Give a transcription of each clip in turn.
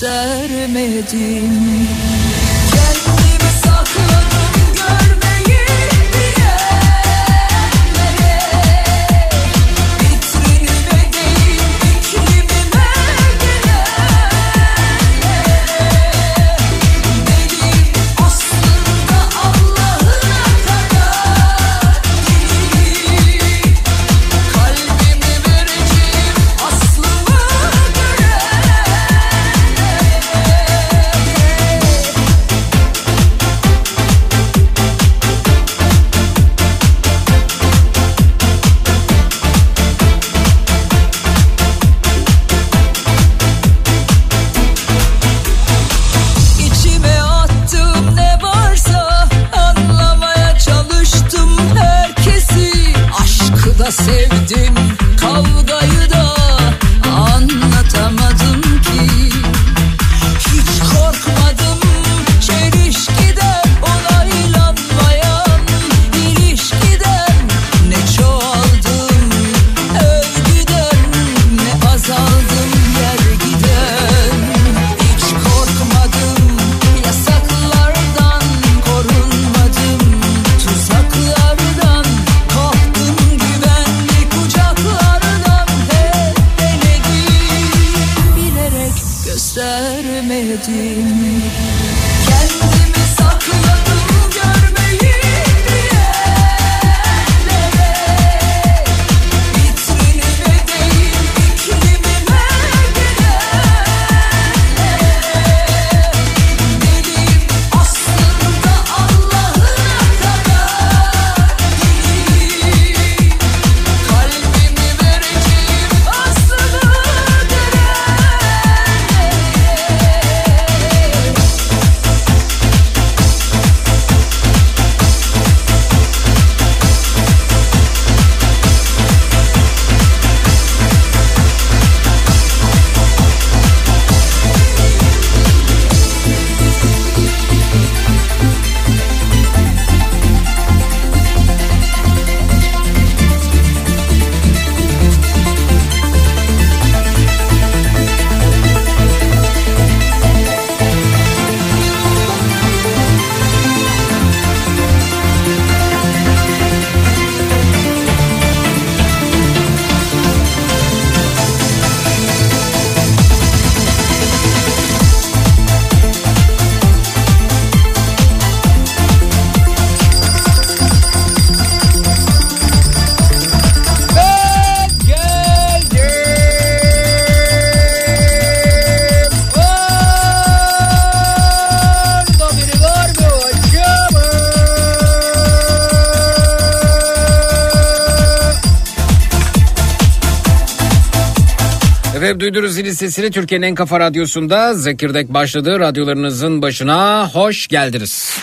göstermedim. Gel Efendim duydunuz zilin Türkiye'nin en kafa radyosunda Zekirdek başladı. Radyolarınızın başına hoş geldiniz.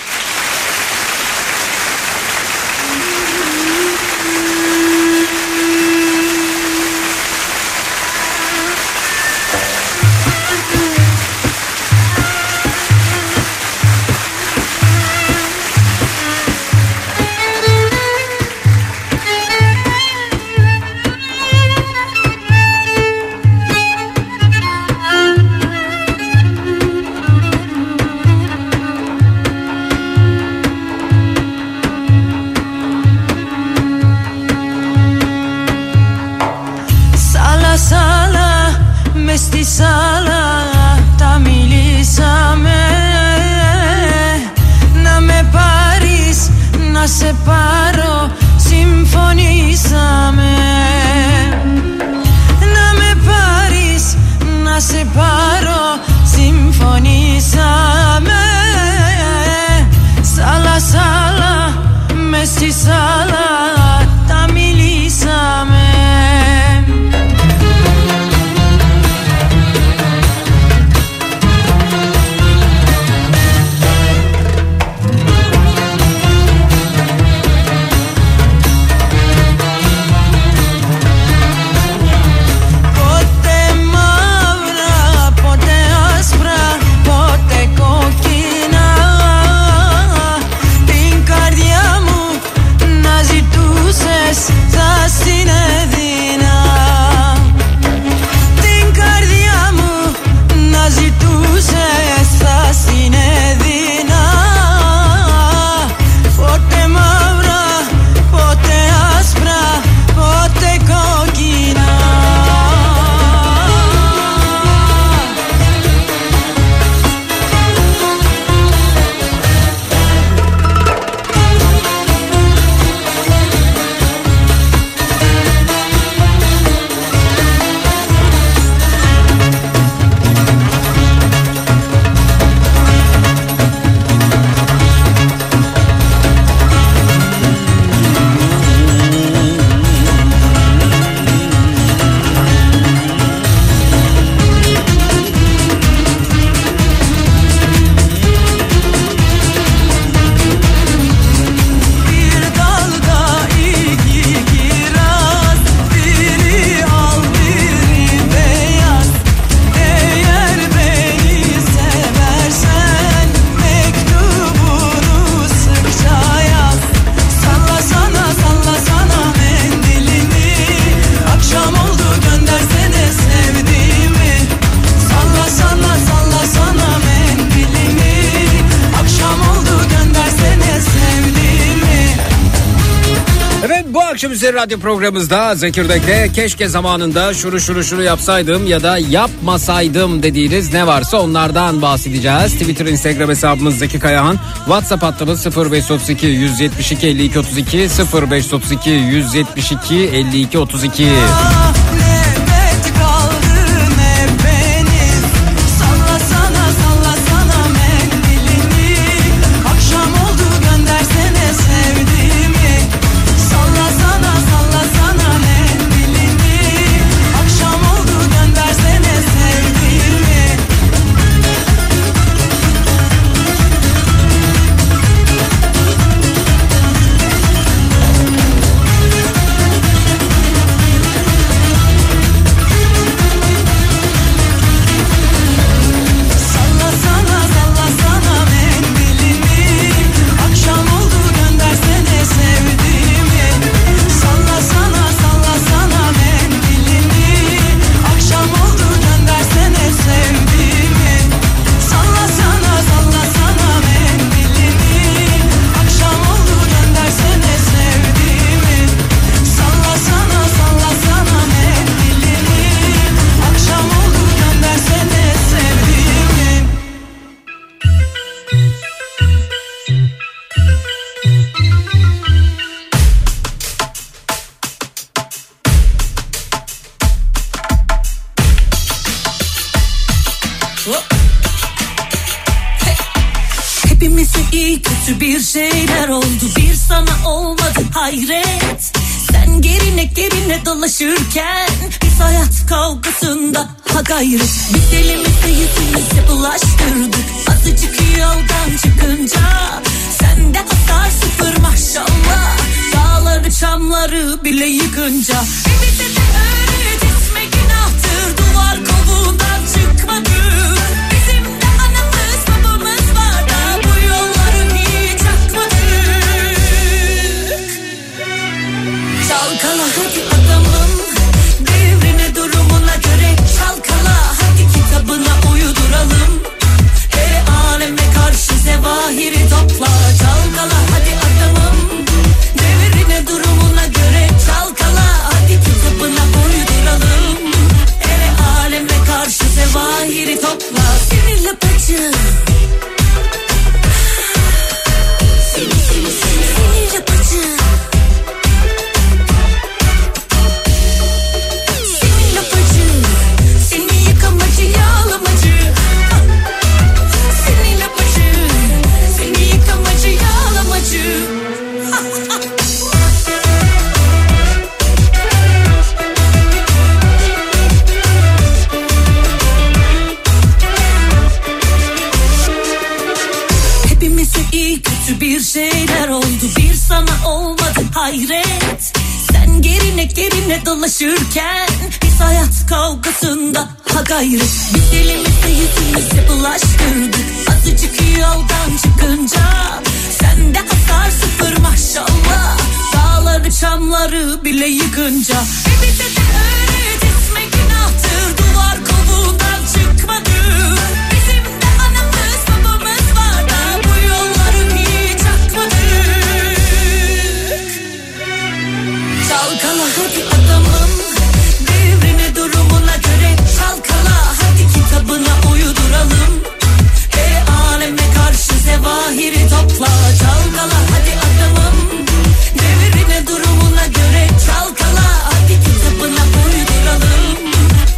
Radyo programımızda Zekirdek'te keşke zamanında şunu şunu şunu yapsaydım ya da yapmasaydım dediğiniz ne varsa onlardan bahsedeceğiz. Twitter, Instagram hesabımız Zeki Kayahan. WhatsApp hattımız 0532 172 52 32 0532 172 52 32. gayret Biz elimizi yüzümüze bulaştırdık Azıcık yoldan çıkınca. Sende hasar sıfır maşallah. Dağları çamları bile yıkınca. E bize de öğret etme günahtır. Çıkmadık Bizim de anamız babamız var Bu yolları hiç akmadık Çalkala hadi Hadi kitabına uyduralım. E aleme karşı zevahiri topla Çalkala hadi adamım Devrine durumuna göre çalkala Hadi kitabına uyduralım. E aleme karşı zevahiri topla Sinirli bacı Sinirli bacı Sen gerine gerine dolaşırken Biz hayat kavgasında ha gayret Biz elimizi yüzümüze bulaştırdık. Azıcık yoldan çıkınca Sende hasar sıfır maşallah. Dağları çamları bile yıkınca. E bize de öğret etme günahtır. Duvar kovuğundan çıkmadık Çalkala hadi adamım Devrine durumuna göre çalkala. Hadi kitabına uyduralım E aleme karşı zevahiri topla. Çalkala hadi adamım Devrine durumuna göre çalkala. Hadi kitabına uyduralım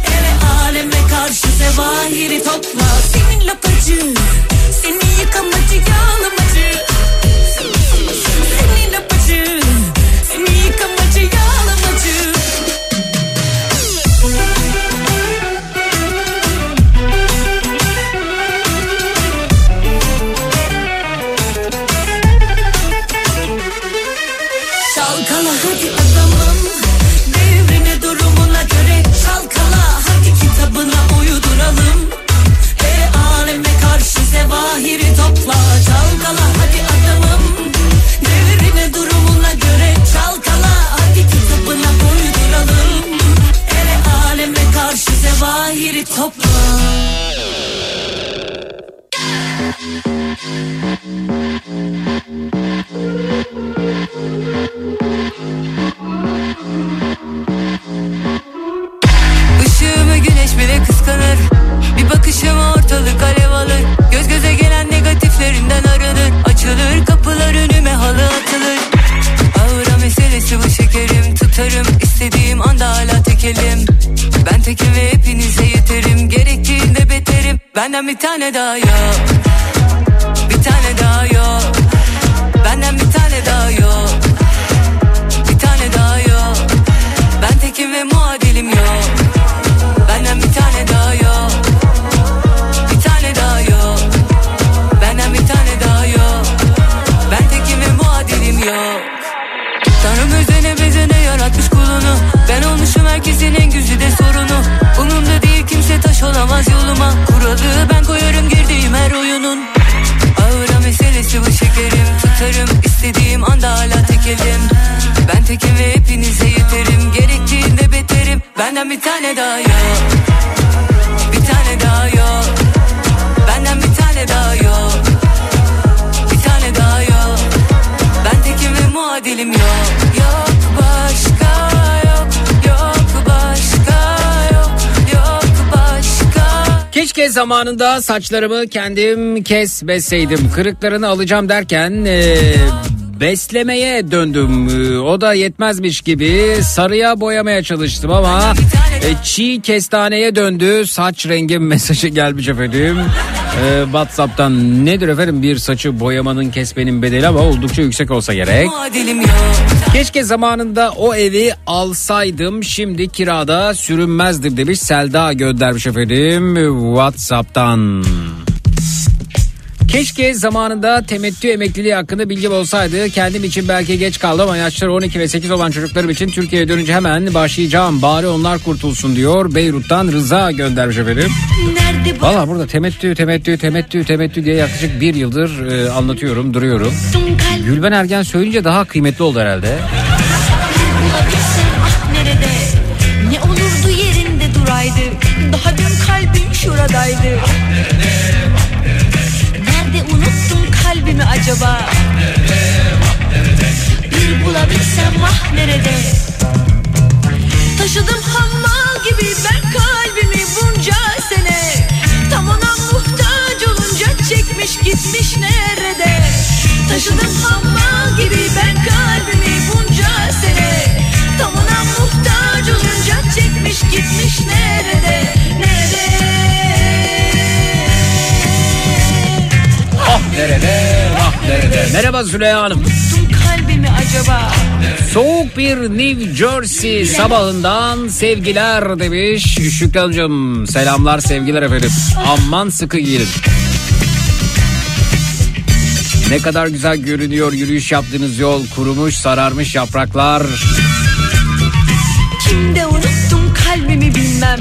E aleme karşı zevahiri topla. Senin lapacı Seni yıkamacı yağlamacı Tane daha zamanında saçlarımı kendim kesmeseydim. Kırıklarını alacağım derken e, beslemeye döndüm. E, O da yetmezmiş gibi sarıya boyamaya çalıştım ama e, çiğ kestaneye döndü. Saç rengim mesajı gelmiş efendim. Ee, Whatsapp'tan nedir efendim bir saçı boyamanın kesmenin bedeli ama oldukça yüksek olsa gerek. Keşke zamanında o evi alsaydım şimdi kirada sürünmezdim demiş Selda göndermiş efendim Whatsapp'tan. Keşke zamanında temettü emekliliği hakkında bilgim olsaydı. Kendim için belki geç kaldım ama yaşları 12 ve 8 olan çocuklarım için Türkiye'ye dönünce hemen başlayacağım. Bari onlar kurtulsun diyor. Beyrut'tan Rıza göndermiş efendim. Valla burada temettü, temettü, temettü, temettü diye yaklaşık bir yıldır e, anlatıyorum, duruyorum. Gülben Ergen söyleyince daha kıymetli oldu herhalde. Ah? Ne olurdu yerinde duraydı. Daha dün kalbim şuradaydı. Nerede unuttum kalbimi acaba? Bir bulabilsem ah nerede? Taşıdım hammal gibi ben kalbimi bunca sene. Tam ona muhtaç olunca çekmiş gitmiş nerede? Taşıdım hammal gibi ben kalbimi bunca sene. Tam ona muhtaç olunca çekmiş gitmiş nerede? Nerede? Nerede, ah nerede. Merhaba Züleyha Hanım. Kalbimi acaba? Soğuk bir New Jersey sabahından sevgiler demiş. Şükran'cığım selamlar sevgiler efendim. Aman sıkı giyinin. Ne kadar güzel görünüyor yürüyüş yaptığınız yol. Kurumuş sararmış yapraklar. Kimde unuttum kalbimi bilmem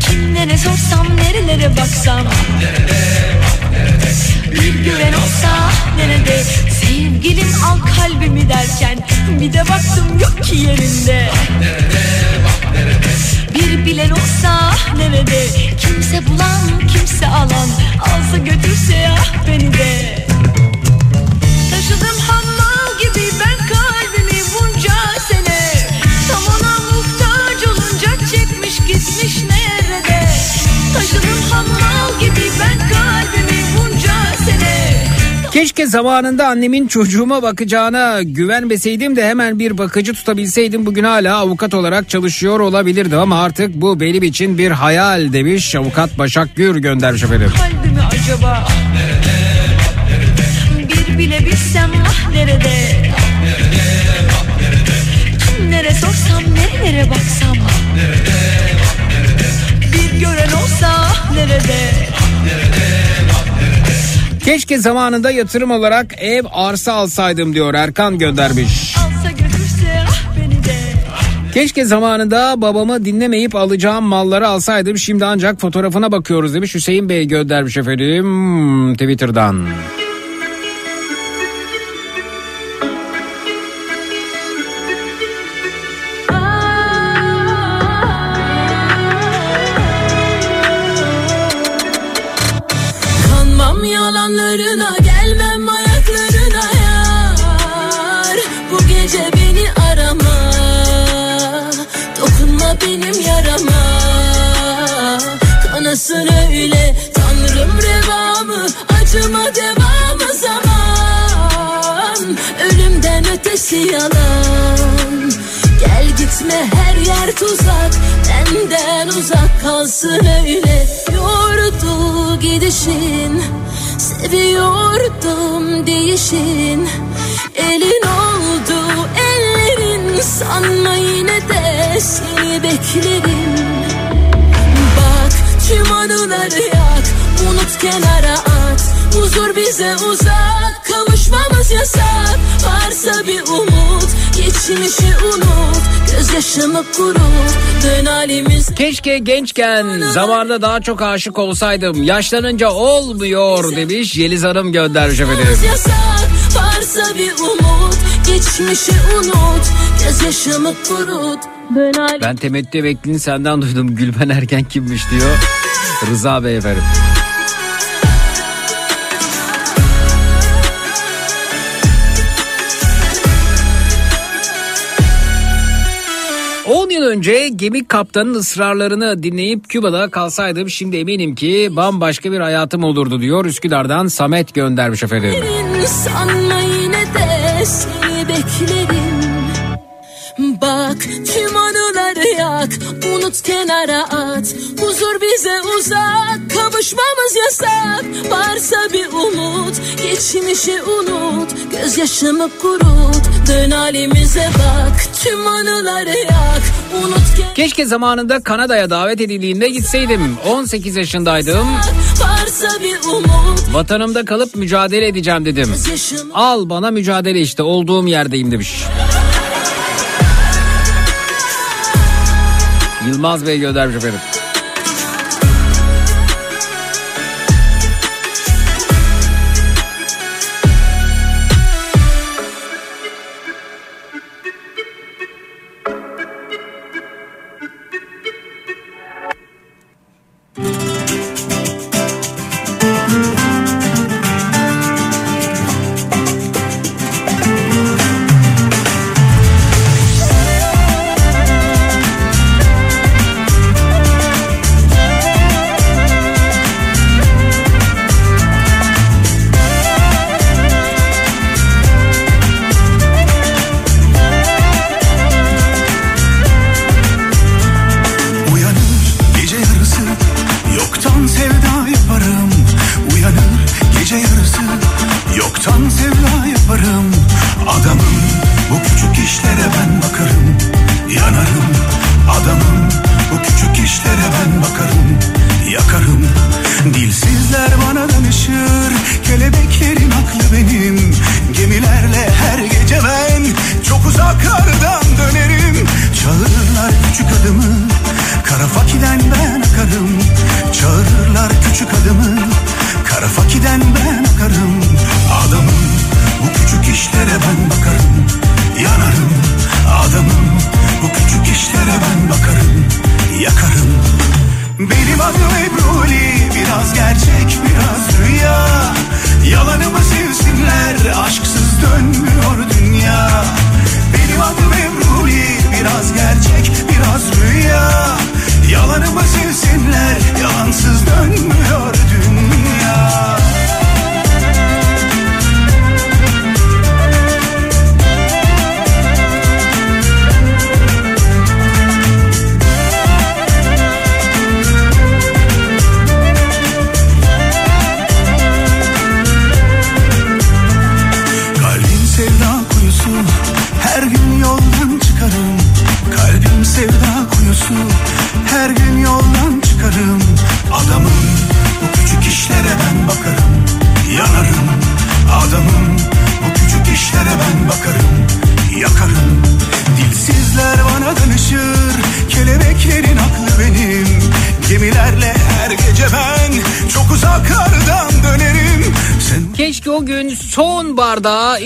Kimlere sorsam nerelere baksam Bir gören olsa nerede? Sevgilim al kalbimi derken Bir de baktım yok ki yerinde. Bir bilen olsa nerede? Kimse bulan kimse alan Alsa götürse ya beni de. Taşıdım hammal gibi ben kalbimi bunca sene. Tam ona muhtaç olunca çekmiş gitmiş nerede? Taşıdım hammal gibi ben kalbimi Keşke zamanında annemin çocuğuma bakacağına güvenmeseydim de hemen bir bakıcı tutabilseydim. Bugün hala avukat olarak çalışıyor olabilirdim ama artık bu benim için bir hayal demiş avukat Başak Gür göndermiş efendim. Kalbimi acaba? Bir bile bilsem ah nerede Kimlere sorsam nerelere baksam? Bir gören olsa ah nerede Keşke zamanında yatırım olarak ev arsa alsaydım diyor Erkan göndermiş. Ah Keşke zamanında babamı dinlemeyip alacağım malları alsaydım şimdi ancak fotoğrafına bakıyoruz demiş Hüseyin Bey göndermiş efendim Twitter'dan. Kanmam Kanasın öyle? Tanrım revamı Acıma devamı zaman. Ölümden ötesi yalan. Gel gitme her yer tuzak. Benden uzak kalsın öyle. Yordu gidişin Seviyordum değişin. Elin oldu ellerin. Sanma yine de seni beklerim Tüm anıları yak Unut kenara at. Huzur bize uzak Kavuşmamız yasak. Varsa bir umut Geçmişi unut. Gözyaşımı kurut Dön halimiz. Keşke gençken zamanında daha çok aşık olsaydım. Yaşlanınca olmuyor demiş Yeliz Hanım göndermiş efendim. Varsa bir umut Geçmişi unut Gözyaşımı kurut Ben temettü emekliliğini senden duydum. Gülben Ergen kimmiş diyor. Rıza Bey efendim. Yıl önce gemi kaptanın ısrarlarını dinleyip Küba'da kalsaydım şimdi eminim ki bambaşka bir hayatım olurdu diyor Üsküdar'dan Samet göndermiş efendim. Sanma yine de seni beklerim Bak tüm anıları yak Unut kenara at Huzur bize uzak Kavuşmamız yasak Varsa bir umut Geçmişi unut Gözyaşımı kurut Dön halimize bak Tüm anıları yak Unut ki Keşke zamanında Kanada'ya davet edildiğinde gitseydim. 18 yaşındaydım. Varsa bir umut Vatanımda kalıp mücadele edeceğim dedim. Al bana mücadele işte olduğum yerdeyim demiş. Yılmaz Bey göndermiş efendim.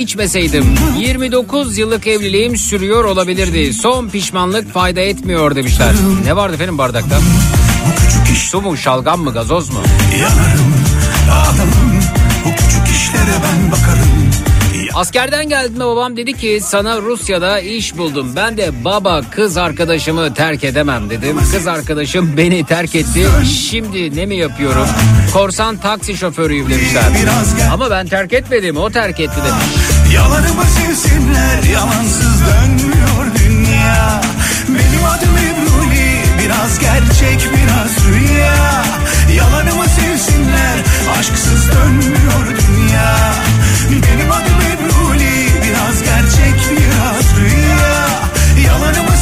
İçmeseydim. 29 yıllık evliliğim sürüyor olabilirdi. Son pişmanlık fayda etmiyor demişler. Ne vardı efendim bardakta? Su mu, şalgam mı, gazoz mu? Yanarım adamım Bu küçük işlere ben bakarım Askerden geldiğimde babam dedi ki sana Rusya'da iş buldum. Ben de baba kız arkadaşımı terk edemem dedim. Kız arkadaşım beni terk etti. Şimdi ne mi yapıyorum? Korsan taksi şoförüyüm demişler. Ama ben terk etmedim o terk etti demiş. Yalanımı sevsinler Yalansız dönmüyor dünya. Benim adım Ebruli Biraz gerçek biraz rüya. Yalanımı sevsinler Aşksız dönmüyor dünya. Benim adım Ebruli Biraz gerçek biraz rüya. Yalanımı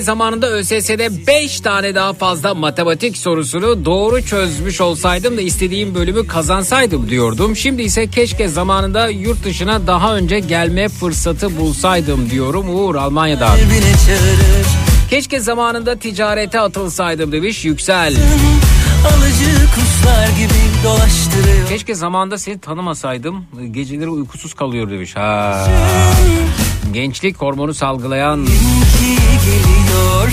keşke zamanında ÖSS'de 5 tane daha fazla matematik sorusunu doğru çözmüş olsaydım da istediğim bölümü kazansaydım diyordum. Şimdi ise keşke zamanında yurt dışına daha önce gelme fırsatı bulsaydım diyorum Uğur Almanya'dan. Keşke zamanında ticarete atılsaydım demiş Yüksel. Alıcı kuşlar gibi dolaştırıyor Keşke zamanda seni tanımasaydım geceleri uykusuz kalıyor demiş. Ha. Gençlik hormonu salgılayan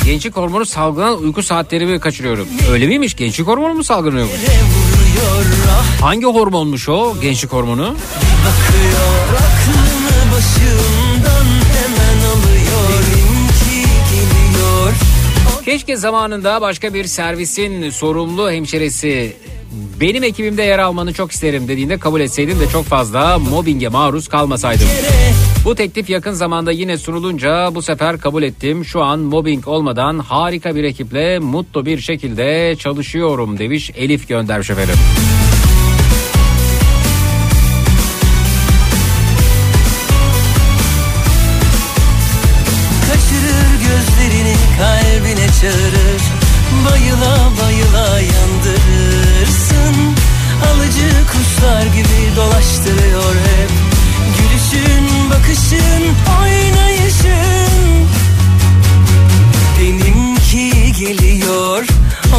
Gençlik hormonu salgılanan uyku saatlerimi kaçırıyorum. Öyle miymiş? Gençlik hormonu mu ah Hangi hormonmuş o gençlik hormonu? bakıyor Aklımı başımdan hemen alıyor geliyor Keşke zamanında başka bir servisin sorumlu hemşiresi benim ekibimde yer almanı çok isterim dediğinde kabul etseydim de çok fazla mobbinge maruz kalmasaydım. Bu teklif yakın zamanda yine sunulunca bu sefer kabul ettim. Şu an mobbing olmadan harika bir ekiple mutlu bir şekilde çalışıyorum demiş Elif göndermiş efendim. Kaçırır gözlerini kalbine çağırır Bayıla Alıcı kuşlar gibi dolaştırıyor hep. Gülüşün, bakışın, oynayışın. Benimki geliyor,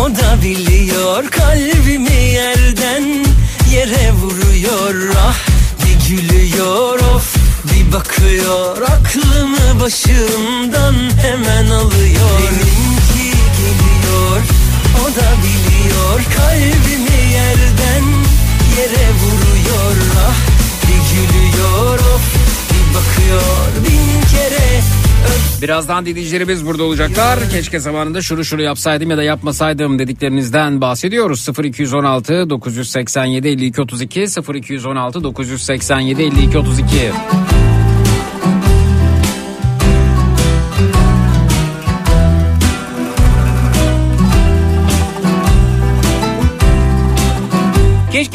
o da biliyor. Kalbimi yerden yere vuruyor. Ah bir gülüyor of bir bakıyor. Aklımı başımdan hemen alıyor. Benimki geliyor, o da biliyor. Kalbimi yerden yere vuruyor Ah bir gülüyor of bir bakıyor bin kere Birazdan dinleyicilerimiz burada olacaklar. Keşke zamanında şunu şunu yapsaydım ya da yapmasaydım dediklerinizden bahsediyoruz. 0216 987 52 32 0216 987 52 32.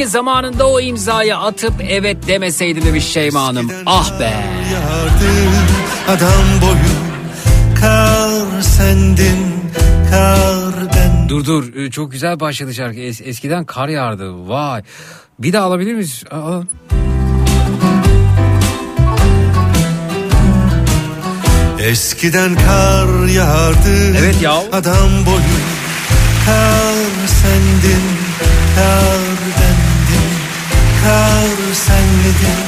Keşke zamanında o imzayı atıp evet demeseydim demiş Şeyma Hanım. Ah be. Adam boyu Kar sendin kar ben Dur dur Ee, çok güzel başladı şarkı. Es- eskiden kar yağardı. Vay. Bir daha alabilir miyiz? Aa. Eskiden kar yağardı Evet ya. Adam boyu Kar sendin Kar Kar senledin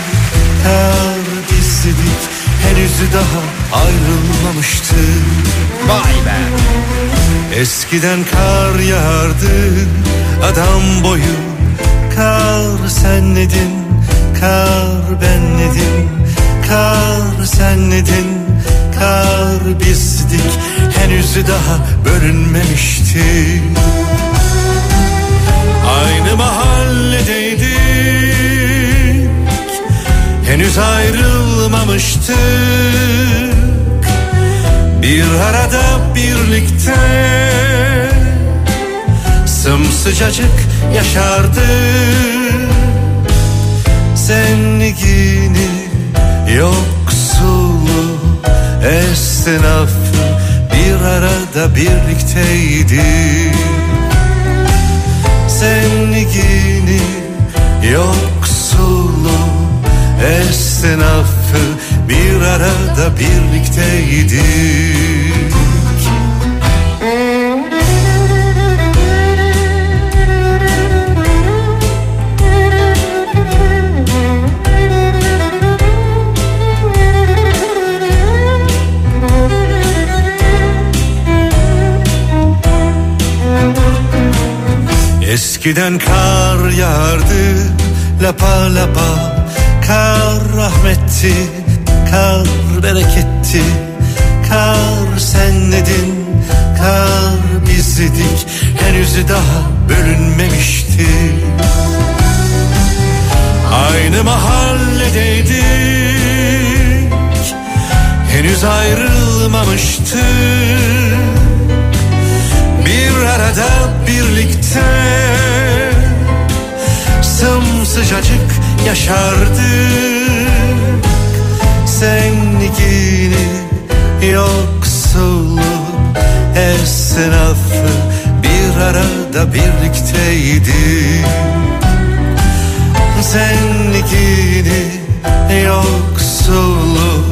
Kar bizdik Henüz daha ayrılmamıştı Vay be. Eskiden kar yağardı Adam boyu Kar senledin Kar benledim Kar senledin Kar bizdik Henüz daha bölünmemişti Aynı mahalledeydik Henüz ayrılmamıştık. Bir arada birlikte Sımsıcacık yaşardık. Zengini yoksulu esnafı bir arada birlikteydik. Zengini yoksulu esnafı bir arada birlikteydik Eskiden kar yağardı lapa lapa rahmetti, kar bereketti Kar senledin, kar bizdik Henüz daha bölünmemişti. Aynı mahalledeydik Henüz ayrılmamıştık bir arada birlikte Sımsıcacık yaşardık Zengini yoksulu Yoksulluğu esnafı bir arada birlikteydi. Zengini yoksulu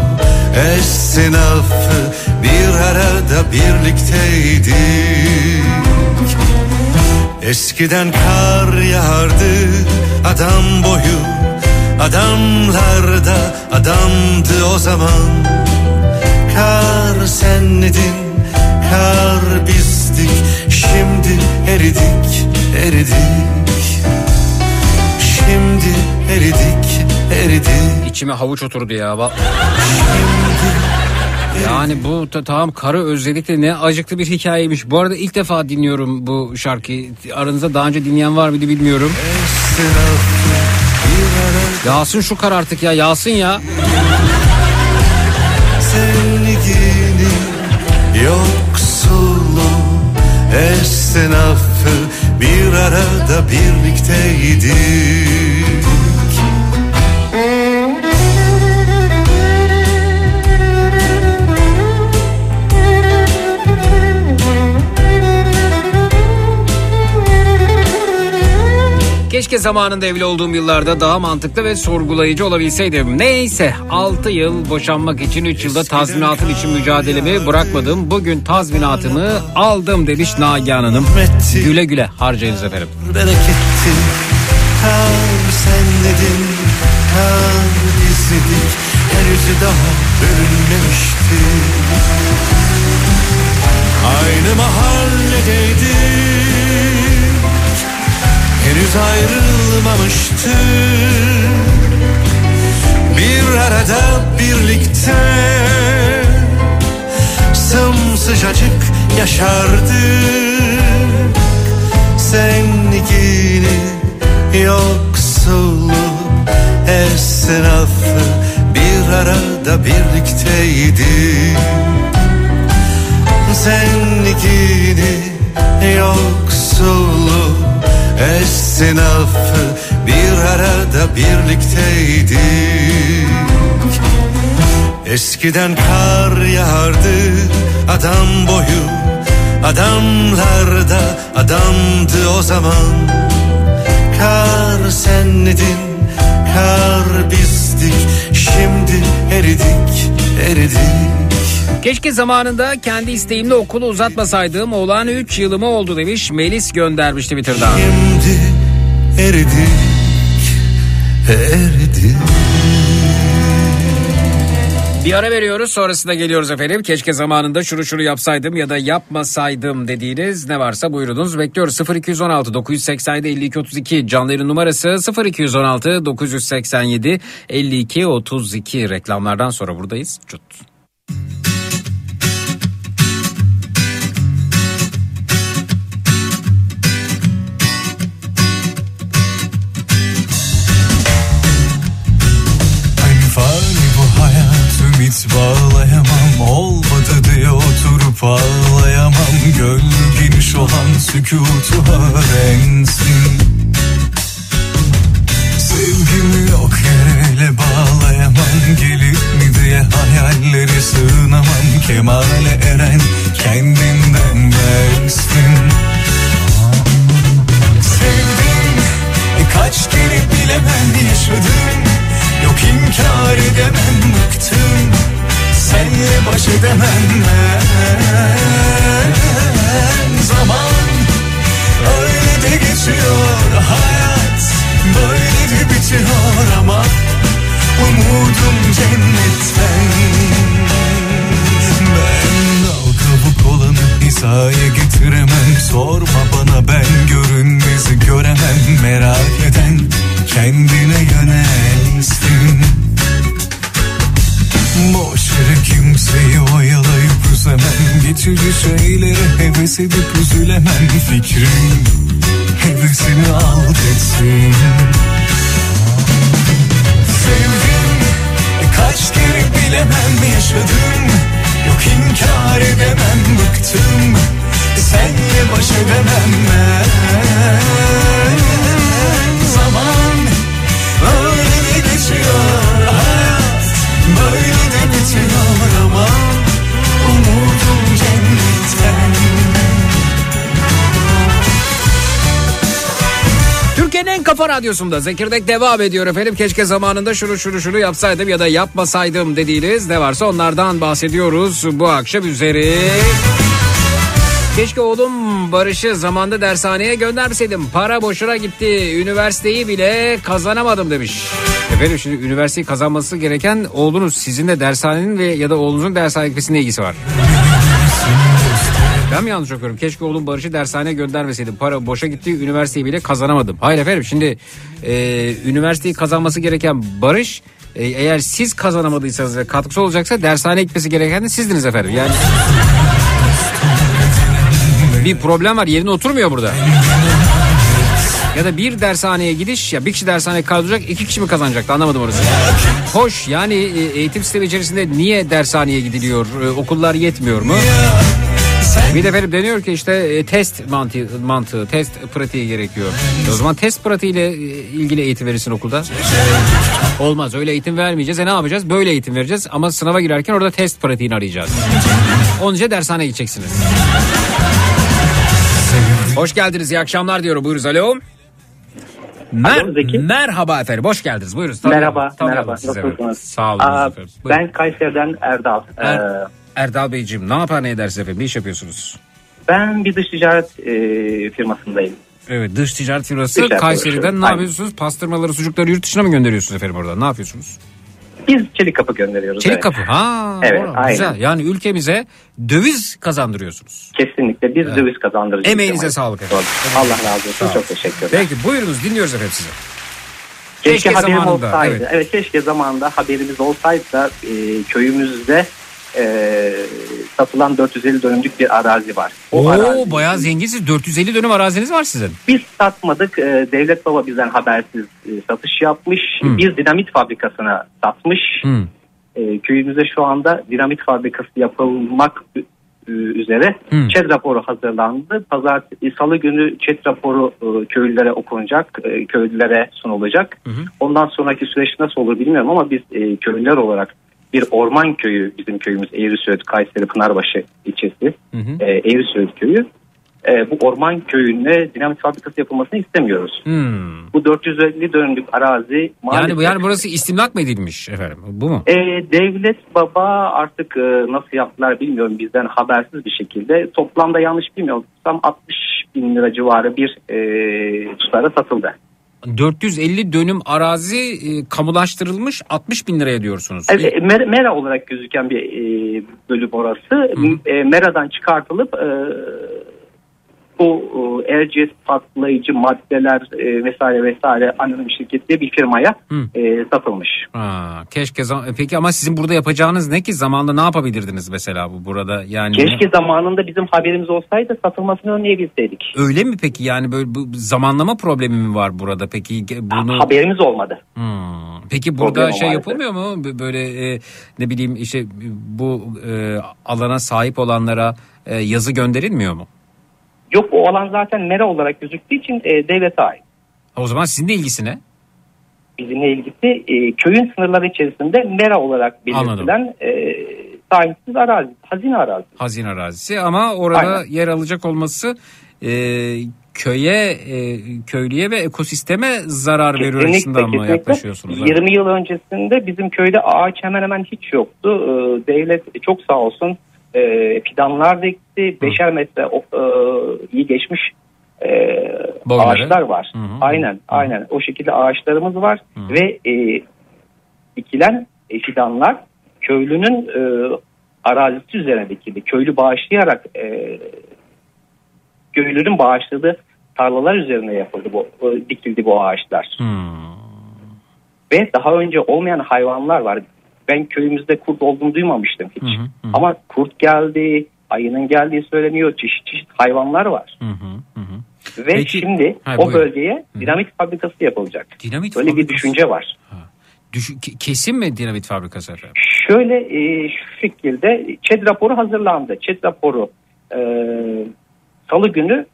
esnafı bir arada birlikteydik Eskiden kar yağardı adam boyu Adamlar da adamdı o zaman Kar senledin, kar bizdik Şimdi eridik, eridik Şimdi eridik, eridik İçime havuç oturdu ya. Va- Yani bu ta- tamam karı özledik de ne acıklı bir hikayeymiş. Bu arada ilk defa dinliyorum bu şarkıyı. Aranızda daha önce dinleyen var mıydı bilmiyorum. Yağsın şu kar artık ya yağsın ya. Yoksulu esnafı bir arada birlikteydik Keşke zamanında evli olduğum yıllarda daha mantıklı ve sorgulayıcı olabilseydim. Neyse 6 yıl boşanmak için 3 yılda tazminatım için mücadelemi bırakmadım. Bugün tazminatımı aldım demiş Nagihan Hanım. Güle güle harcayınız efendim. bereketti Kar senledin, kar bizdik Henüz daha bölünmemişti Aynı mahalledeydik Henüz ayrılmamıştık Bir arada birlikte Sımsıcacık yaşardık Zengini yoksulu esnafı bir arada birlikteydik Zengini yoksulu esnafı bir arada birlikteydik. Eskiden kar yağardı adam boyu Adamlar da adamdı o zaman. Kar senledin, kar bizdik Şimdi eridik, eridik Keşke zamanında kendi isteğimle okulu uzatmasaydım. Oğlan 3 yılımı oldu demiş. Melis göndermiş Twitter'dan. Şimdi eridik, eridik Bir ara veriyoruz sonrasında geliyoruz efendim. Keşke zamanında şunu şunu yapsaydım ya da yapmasaydım dediğiniz ne varsa buyurunuz. Bekliyoruz 0216 987 52 32 canlı yayın numarası 0216 987 52 32 reklamlardan sonra buradayız. Cut. Olmadı diye oturup ağlayamam. Gönlü geniş olan sükutu öğrensin. Sevgimi yok yere bağlayamam. Gelir mi diye hayalleri sığınamam. Kemale eren kendinden versin. Sevdim kaç kere bilemem yaşadım. Yok inkar edemem bıktım Senle baş edemem ben Zaman öyle de geçiyor hayat Böyle de bitiyor ama Umudum cennetten Ben dal kabuk olanı hizaya getiremem. Sorma bana ben görünmezi göremem. Merak eden kendine yönelsin. Yere kimseyi oyalayıp üzemem Geçici şeylere heves edip üzülemem Fikrim hevesini alt etsin Sevdim kaç kere bilemem yaşadım Yok inkar edemem bıktım. Senle baş edemem ben. Zaman öyle geçiyor hayat Böyle Türkiye'nin en kafa radyosunda Zekirdek devam ediyor efendim. Keşke zamanında şunu şunu şunu yapsaydım ya da yapmasaydım dediğiniz ne varsa onlardan bahsediyoruz bu akşam üzeri. Keşke oğlum Barış'ı zamanda dershaneye göndermeseydim. Para boşuna gitti. Üniversiteyi bile kazanamadım demiş. Efendim şimdi üniversiteyi kazanması gereken oğlunuz. Sizin de dershanenin ve ya da oğlunuzun dershane gitmesine ilgisi var. Ben mi yanlış okuyorum? Keşke oğlum Barış'ı dershaneye göndermeseydim. Para boşa gitti. Üniversiteyi bile kazanamadım. Hayır efendim şimdi e, üniversiteyi kazanması gereken Barış e, eğer siz kazanamadıysanız ve katkısı olacaksa dershaneye gitmesi gereken de sizdiniz efendim. Yani bir problem var yerine oturmuyor burada. Ya da bir dershaneye gidiş ya bir kişi dershaneye kazanacak iki kişi mi kazanacaktı anlamadım orası. Hoş yani e, eğitim sistemi içerisinde niye dershaneye gidiliyor E, okullar yetmiyor mu? Bir de efendim deniyor ki işte e, test mantığı, mantığı test pratiği gerekiyor. O zaman test pratiğiyle ilgili eğitim verirsin okulda. Olmaz öyle eğitim vermeyeceğiz. E ne yapacağız? Böyle eğitim vereceğiz ama sınava girerken orada test pratiğini arayacağız. İçin dershaneye gideceksiniz. Hoş geldiniz iyi akşamlar diyorum buyuruz alo. Mer- Alo, Zeki. merhaba efendim hoş geldiniz buyuruz. Merhaba, Tanıyalım merhaba. efendim. Nasılsınız? Sağ olun Aa, efendim. Buyurun. ben Kayseri'den Erdal. Er- Ee, Erdal Beyciğim ne yapar ne edersiniz efendim ne iş yapıyorsunuz? ben bir dış ticaret e, firmasındayım. Evet dış ticaret firması Ticaret Kayseri'den ne aynen. yapıyorsunuz? Pastırmaları sucukları yurt dışına mı gönderiyorsunuz efendim oradan ne yapıyorsunuz? Biz çelik kapı gönderiyoruz. Çelik evet. kapı ha Evet, doğru, aynen. güzel yani ülkemize döviz kazandırıyorsunuz. Kesinlikle biz döviz kazandırıcı. Emeğinize sağlık efendim. Allah razı olsun. Çok olun. teşekkür ederim. Peki buyurunuz dinliyoruz efendim sizi. Keşke, keşke haberim zamanında, olsaydı. evet. Evet. keşke zamanında haberimiz olsaydı e, köyümüzde e, satılan 450 dönümlük bir arazi var. O Oo arazi- bayağı zenginsiniz 450 dönüm araziniz var sizin. Biz satmadık. E, Devlet Baba bizden habersiz e, satış yapmış. Hmm. Bir dinamit fabrikasına satmış. Hı. E, köyümüzde şu anda dinamit fabrikası yapılmak üzere Hmm. ÇED raporu hazırlandı. Pazartesi, salı günü ÇED raporu e, köylülere okunacak, e, köylülere sunulacak. Ondan sonraki süreç nasıl olur bilmiyorum ama biz e, köylüler olarak bir orman köyü, bizim köyümüz Eğrisöğüt, Kayseri, Pınarbaşı ilçesi, Hı hı. e, Eğrisöğüt köyü. E, bu orman köyüne dinamit fabrikası yapılmasını istemiyoruz. Hmm. Bu 450 dönümlük arazi maalesef... Yani bu yani burası istimlak mı edilmiş efendim? Bu mu? E, devlet baba artık e, nasıl yaptılar bilmiyorum bizden habersiz bir şekilde toplamda yanlış bilmiyorum tam 60 bin lira civarı bir e, tutara satıldı. 450 dönüm arazi e, kamulaştırılmış 60 bin liraya diyorsunuz. E, e, Mer- Mera olarak gözüken bir e, bölüm orası. E, Mera'dan çıkartılıp e, bu Erciyes patlayıcı maddeler e, vesaire vesaire anonim şirketli bir firmaya Hı. e, satılmış. Ha, keşke e, peki ama sizin burada yapacağınız ne ki zamanda ne yapabilirdiniz mesela bu burada yani Keşke zamanında bizim haberimiz olsaydı satılmasını önleyebilseydik. öyle mi peki yani böyle bu zamanlama problemi mi var burada peki bunu Haberimiz olmadı. Hmm. Peki burada Problem şey yapılmıyor mu böyle e, ne bileyim işte bu e, alana sahip olanlara e, yazı gönderilmiyor mu? Yok o alan zaten mera olarak gözüktüğü için e, devlete ait. O zaman sizin de ilgisi ne? Bizimle ilgisi e, köyün sınırları içerisinde mera olarak belirtilen e, sahipsiz arazi, hazine arazi. Hazine arazisi ama orada Aynen. yer alacak olması e, köye, e, köylüye ve ekosisteme zarar veriyor açısından mı yaklaşıyorsunuz? 20 yıl öncesinde bizim köyde ağaç hemen hemen hiç yoktu. E, devlet çok sağ olsun e, fidanlar dikti. Beşer metre o, e, iyi geçmiş e, Boyları. ağaçlar var. Hı hı. Aynen, aynen. O şekilde ağaçlarımız var ve e, dikilen e, fidanlar köylünün e, arazisi üzerine dikildi. Köylü bağışlayarak e, köylünün bağışladığı tarlalar üzerine yapıldı bu e, dikildi bu ağaçlar. Hmm. Ve daha önce olmayan hayvanlar var. Ben köyümüzde kurt olduğunu duymamıştım hiç. Hı hı, hı. Ama kurt geldi, ayının geldiği söyleniyor. Çeşit çeşit hayvanlar var. Hı hı, hı. Ve Peki- şimdi Ha, o buyurun. bölgeye dinamit fabrikası yapılacak. Dinamit Böyle bir fabrikası. düşünce var. Düşün- ke- kesin mi dinamit fabrikası? Şöyle e, şu şekilde ÇED raporu hazırlandı. ÇED raporu e, salı günü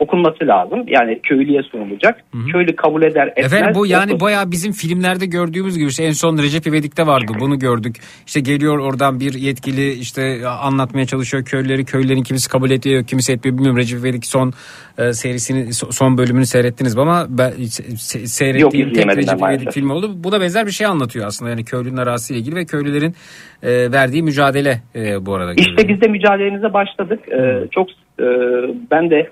okunması lazım. Yani köylüye sunulacak. Köylü kabul eder etmez. Efendim bu yani Okun- bayağı bizim filmlerde gördüğümüz gibi işte en son Recep İvedik'te vardı bunu gördük. İşte geliyor oradan bir yetkili işte anlatmaya çalışıyor köylüleri köylülerin kimisi kabul ediyor kimisi etmiyor bilmiyorum Recep İvedik son e, serisini so- son bölümünü seyrettiniz mi ama ben se- se- seyrettiğim tek izleyemedim ben Recep İvedik filmi oldu. Bu da benzer bir şey anlatıyor aslında yani köylünün arasıyla ilgili ve köylülerin e, verdiği mücadele e, bu arada. İşte biz de mücadelemize başladık. Ee, çok e, ben de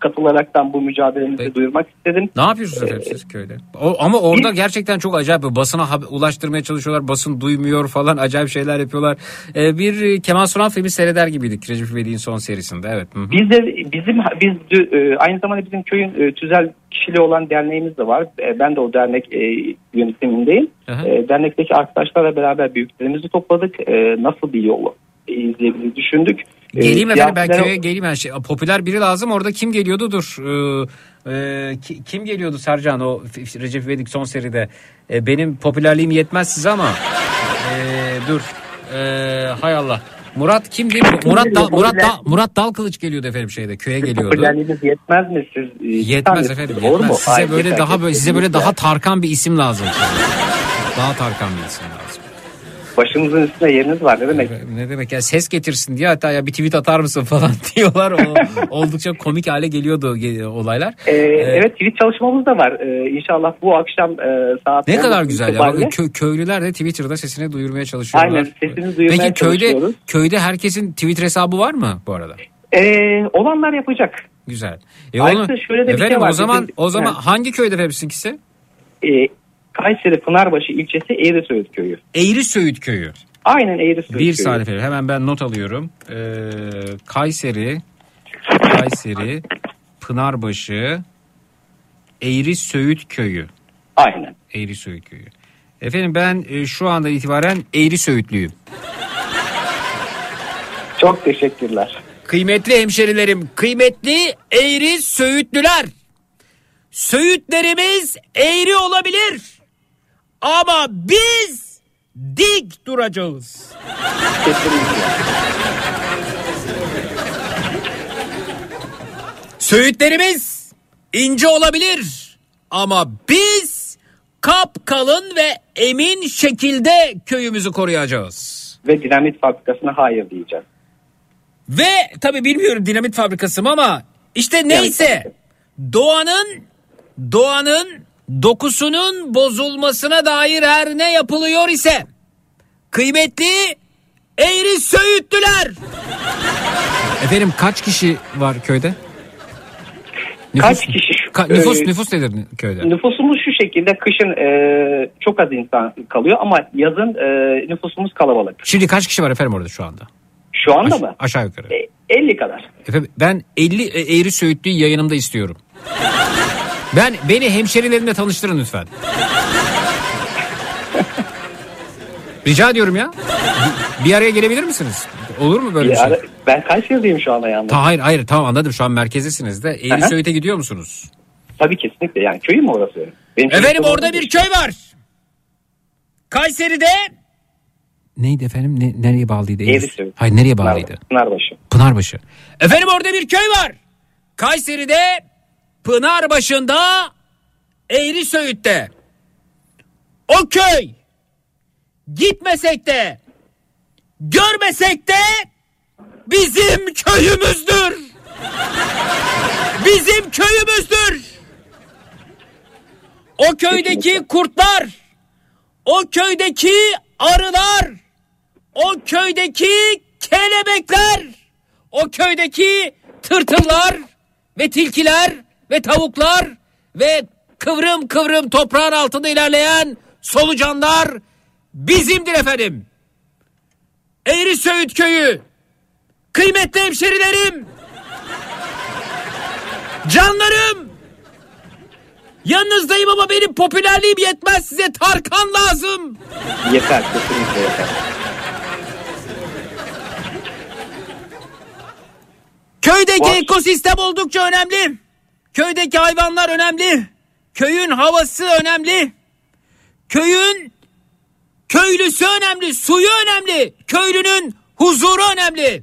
katılaraktan bu mücadelemizi Peki. duyurmak istedim. Ne yapıyorsunuz efendim siz köyde? O, ama orada gerçekten çok acayip. Basına ulaştırmaya çalışıyorlar. Basın duymuyor falan. Acayip şeyler yapıyorlar. Ee, bir e, Kemal Sunal filmi seyreder gibiydik. Recep İvedik'in son serisinde. Evet. Hı hı. Biz de bizim biz e, aynı zamanda bizim köyün e, tüzel kişiliği olan derneğimiz de var. Ben de o dernek e, yönetimindeyim. Aha. E, Dernekteki arkadaşlarla beraber büyüklerimizi topladık. E, Nasıl bir yol izleyebiliriz düşündük. E, Geleyim efendim ben köye geleyim. Yani şey, popüler biri lazım. Orada kim geliyordu? Dur. Ee, e, ki- kim geliyordu Sercan o Recep İvedik son seride? E, benim popülerliğim yetmez size ama. E, dur. E, hay Allah. Murat kimdi? Murat Dal, Murat Dal, Murat Dalkılıç geliyordu efendim şeyde köye geliyordu. Popülerliğiniz yetmez mi siz? e, Yetmez efendim. Yetmez. mu? Size Hayır, böyle daha böyle size böyle daha Tarkan bir isim lazım. daha Tarkan bir isim lazım. Başımızın üstünde yeriniz var ne demek? Ne demek ya ses getirsin diye hatta ya bir tweet atar mısın falan diyorlar. O, oldukça komik hale geliyordu ge- olaylar. Ee, evet tweet çalışmamız da var. Ee, inşallah bu akşam e, saat Ne 10 kadar güzel ya. Bakın kö- köylüler de Twitter'da sesini duyurmaya çalışıyorlar. Aynen, sesini duyurmaya Peki köyde köyde herkesin Twitter hesabı var mı bu arada? Ee, olanlar yapacak. Güzel. E Ayrıca onu- şöyle de bir efendim şey var. o zaman Bizim- o zaman Ha. hangi köyde efendim sizinkisi? Ee, Kayseri Pınarbaşı ilçesi Eğri Söğüt köyü. Eğri Söğüt köyü. Aynen Eğri Söğüt Bir köyü. saniye efendim. Hemen ben not alıyorum. Ee, Kayseri, Kayseri, Pınarbaşı, Eğri Söğüt Köyü. Aynen. Eğri Söğüt Köyü. Efendim ben e, şu anda itibaren Eğri Söğütlüyüm. Çok teşekkürler. Kıymetli hemşerilerim, kıymetli Eğri Söğütlüler. Söğütlerimiz eğri olabilir. Ama biz dik duracağız. Söğütlerimiz ince olabilir ama biz kapkalın ve emin şekilde köyümüzü koruyacağız. Ve dinamit fabrikasına hayır diyeceğiz. Ve tabii bilmiyorum dinamit fabrikası mı ama işte neyse doğanın doğanın dokusunun bozulmasına dair her ne yapılıyor ise kıymetli eğri söğütlüler. Efendim kaç kişi var köyde? Kaç kişi şu- Ka- nüfus e, nüfus nedir köyde? Nüfusumuz şu şekilde kışın e, çok az insan kalıyor ama yazın e, nüfusumuz kalabalık. Şimdi kaç kişi var efendim orada şu anda? Şu anda Aş- mı? aşağı yukarı. E, 50 kadar. Efendim ben 50 e- eğri söğütlüyü yayınımda istiyorum. Ben beni hemşerilerimle tanıştırın lütfen. Rica ediyorum ya. Bir- Bir araya gelebilir misiniz? Olur mu böyle bir Bir şey? ara- ben Kayseri'deyim şu anda yalnız. Ta, hayır hayır tamam anladım şu an merkezdesiniz de. Eğri. Söğüt'e gidiyor musunuz? Tabii kesinlikle yani köyü mü orası? Benim Efendim orada bir köy var. Kayseri'de. Neydi efendim? Ne, nereye bağlıydı? Eğri Söğüt. Hayır nereye bağlıydı? Pınarbaşı. Pınarbaşı. Efendim orada bir köy var. Kayseri'de Pınarbaşı'nda Eğri Söğüt'te. O köy gitmesek de görmesek de bizim köyümüzdür. Bizim köyümüzdür. O köydeki kurtlar, o köydeki arılar, o köydeki kelebekler, o köydeki tırtıllar ve tilkiler ve tavuklar ve kıvrım kıvrım toprağın altında ilerleyen solucanlar bizimdir efendim. Eğri Söğüt köyü, kıymetli hemşerilerim, canlarım, yanınızdayım ama benim popülerliğim yetmez size Tarkan lazım. Yeter kesinlikle yeter. Köydeki Var. ekosistem oldukça önemli. Köydeki hayvanlar önemli. Köyün havası önemli. Köyün köylüsü önemli, suyu önemli. Köylünün huzuru önemli.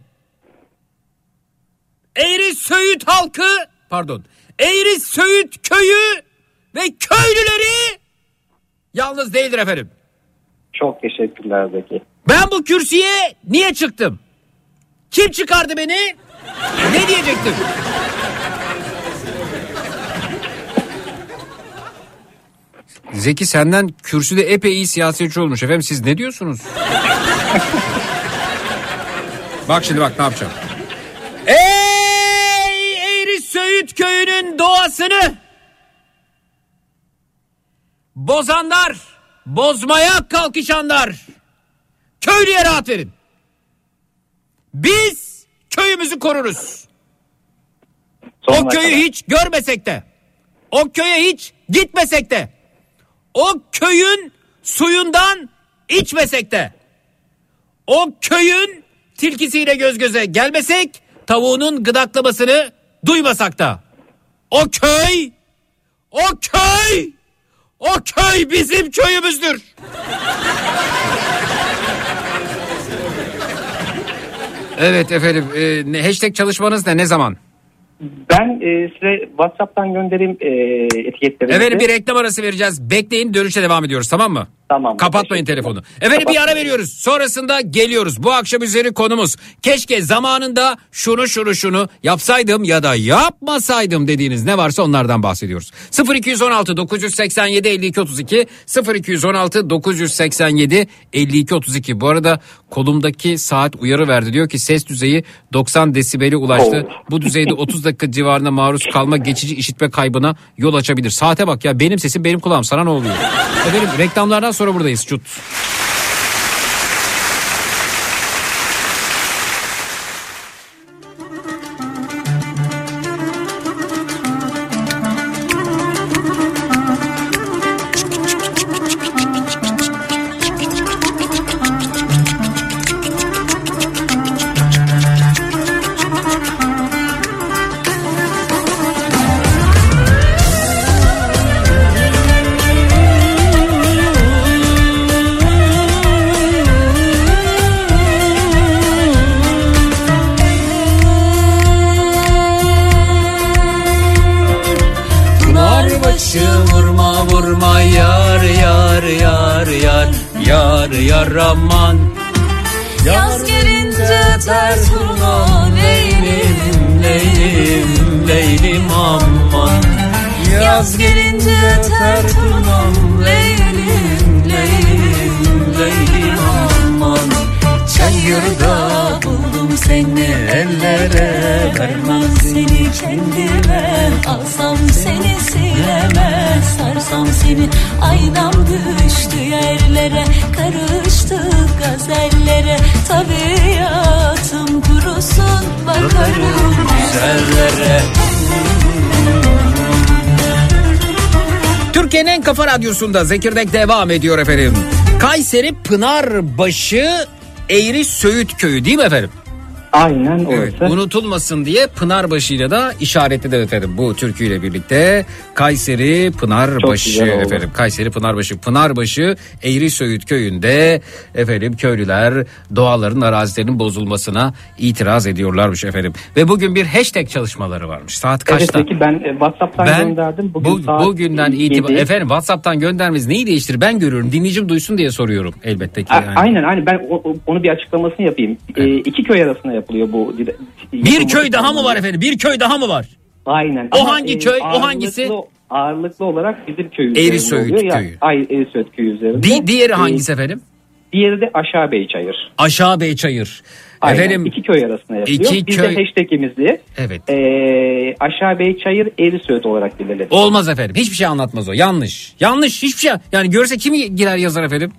Eğri Söğüt halkı pardon Eğri Söğüt köyü ve köylüleri yalnız değildir efendim. Çok teşekkürler Zeki. Ben bu kürsüye niye çıktım? Kim çıkardı beni? Ne diyecektim? Zeki senden kürsüde epey iyi siyasetçi olmuş efendim siz ne diyorsunuz? bak şimdi bak ne yapacağım. Ey Eğri Söğüt köyünün doğasını bozanlar, bozmaya kalkışanlar köylüye rahat verin. Biz köyümüzü koruruz. O Sonuna köyü kadar. hiç görmesek de, o köye hiç gitmesek de, o köyün suyundan içmesek de, o köyün tilkisiyle göz göze gelmesek, tavuğunun gıdaklamasını duymasak da, o köy, o köy, o köy bizim köyümüzdür. Evet efendim. E, hashtag çalışmanız ne? Ne zaman? Ben e, size WhatsApp'tan göndereyim e, etiketlerinizi. Efendim bir reklam arası vereceğiz. Bekleyin dönüşe devam ediyoruz tamam mı? Tamam. Kapatmayın telefonu. Efendim bir ara veriyoruz. Sonrasında geliyoruz. Bu akşam üzeri konumuz. Keşke zamanında şunu şunu şunu yapsaydım ya da yapmasaydım dediğiniz ne varsa onlardan bahsediyoruz. 0216 987 52 32 0216 987 52 32. Bu arada kolumdaki saat uyarı verdi. Diyor ki ses düzeyi 90 desibeli ulaştı. Oo. Bu düzeyde 30 dakika civarında maruz kalma geçici işitme kaybına yol açabilir. Saate bak ya benim sesim benim kulağım sana ne oluyor? Efendim reklamlardan sonra buradayız çut. Radyosunda Zekirdek devam ediyor efendim. Kayseri Pınarbaşı Eğri Söğüt köyü değil mi efendim? Aynen orası. Evet, unutulmasın diye Pınarbaşı'yla da işaretledim efendim bu türküyle birlikte. Kayseri Pınarbaşı efendim. Kayseri Pınarbaşı. Pınarbaşı Eğri Söğüt köyünde efendim köylüler doğaların arazilerinin bozulmasına itiraz ediyorlarmış efendim. Ve bugün bir hashtag çalışmaları varmış. Saat Evet kaçta? peki ben e, WhatsApp'tan Ben gönderdim. Bugün bu, saat bugünden itibaren efendim WhatsApp'tan göndermeniz neyi değiştirir ben görüyorum dinleyicim duysun diye soruyorum elbette ki. A- yani. Aynen aynen ben o- onu bir açıklamasını yapayım. E, iki köy arasında yapılıyor bu. Bir köy daha mı var efendim? Bir köy daha mı var? Aynen. O Ama, hangi e, köy, o hangisi? Ağırlıklı olarak bizim köy üzerinde Söğüt oluyor. Ya, köyü. ay, Eğri Söğüt köyü üzerinde. Di- diğeri E, hangisi efendim? Diğeri de Aşağı Beyçayır. Aşağı Beyçayır. Aynen. Efendim iki köy arasında yapılıyor. iki Biz köy- de hashtagimizi evet. e, Aşağı Beyçayır Eğri Söğüt olarak belirledik. Olmaz efendim. Hiçbir şey anlatmaz o. Yanlış. Yanlış hiçbir şey. Yani görse kim girer yazar efendim?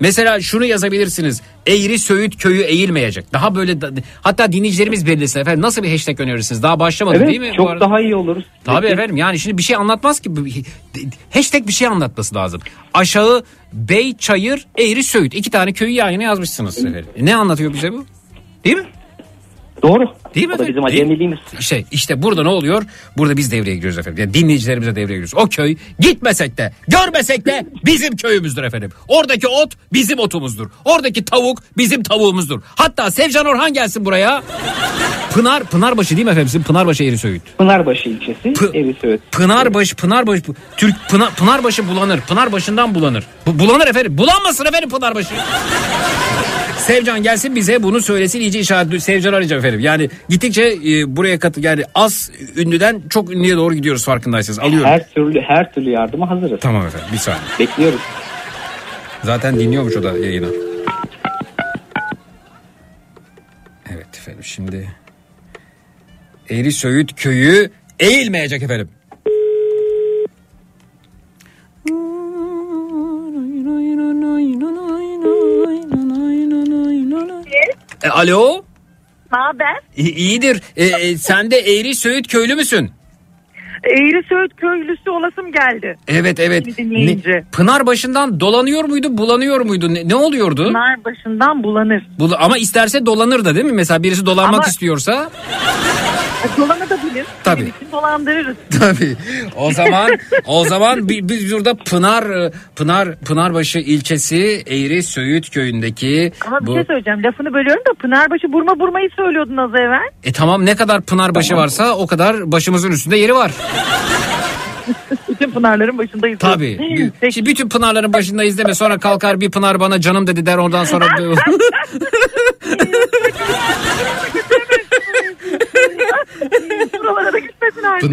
Mesela şunu yazabilirsiniz. Eğri Söğüt köyü eğilmeyecek. Daha böyle da- hatta dinleyicilerimiz belirlesin efendim. Nasıl bir hashtag önerirsiniz? Daha başlamadı Evet değil mi? çok daha iyi olur. Tabii Peki. efendim yani şimdi bir şey anlatmaz ki. Hashtag bir şey anlatması lazım. Aşağı Bey Çayır Eğri Söğüt. iki tane köyü yan yana yazmışsınız efendim. Ne anlatıyor bize bu? Değil mi? Doğru. Değil mi O da bizim acemiliğimiz. İşte, işte burada ne oluyor? Burada biz devreye giriyoruz efendim. Yani dinleyicilerimize devreye giriyoruz. O köy gitmesek de görmesek de bizim köyümüzdür efendim. Oradaki ot bizim otumuzdur. Oradaki tavuk bizim tavuğumuzdur. Hatta Sevcan Orhan gelsin buraya. Pınar, Pınarbaşı değil mi efendim? Sizin Pınarbaşı Erisöğüt. Pınarbaşı ilçesi Pı- Erisöğüt. Pınarbaşı, Pınarbaşı, Türk Pınar, Pınarbaşı bulanır. Pınarbaşı'ndan bulanır. Bu, bulanır efendim. Bulanmasın efendim Pınarbaşı. Sevcan gelsin bize bunu söylesin iyice işaret Sevcan arayacağım efendim. Yani gittikçe e, buraya katı yani az ünlüden çok ünlüye doğru gidiyoruz farkındaysanız. Alıyorum. Her türlü her türlü yardıma hazırız. Tamam efendim bir saniye. Bekliyoruz. Zaten dinliyormuş o da yayını. Evet efendim şimdi Eğri Söğüt köyü eğilmeyecek efendim. E, alo? Ne haber? İ- İyidir. E, e, sen de Eğri Söğüt köylü müsün? Eğri Söğüt köylüsü olasım geldi. Evet evet. Ne- Pınar başından dolanıyor muydu, bulanıyor muydu? Ne, ne oluyordu? Pınar başından bulanır. Bula- ama isterse dolanır da değil mi? Mesela birisi dolanmak Ama- istiyorsa Dolanabilir. Tabii. Senin için dolandırırız. tabii. O zaman o zaman bi- biz burada Pınar e, Pınar Pınarbaşı ilçesi Eğri Söğüt köyündeki Ama bir bu şey söyleyeceğim. Lafını bölüyorum da Pınarbaşı burma burmayı söylüyordun az evvel. e tamam ne kadar Pınarbaşı varsa o kadar başımızın üstünde yeri var. Bütün Pınarların başındayız. Tabii. Peki. Şimdi bütün Pınarların başındayız deme sonra kalkar bir Pınar bana canım dedi der ondan sonra Buralara da gitmesin artık.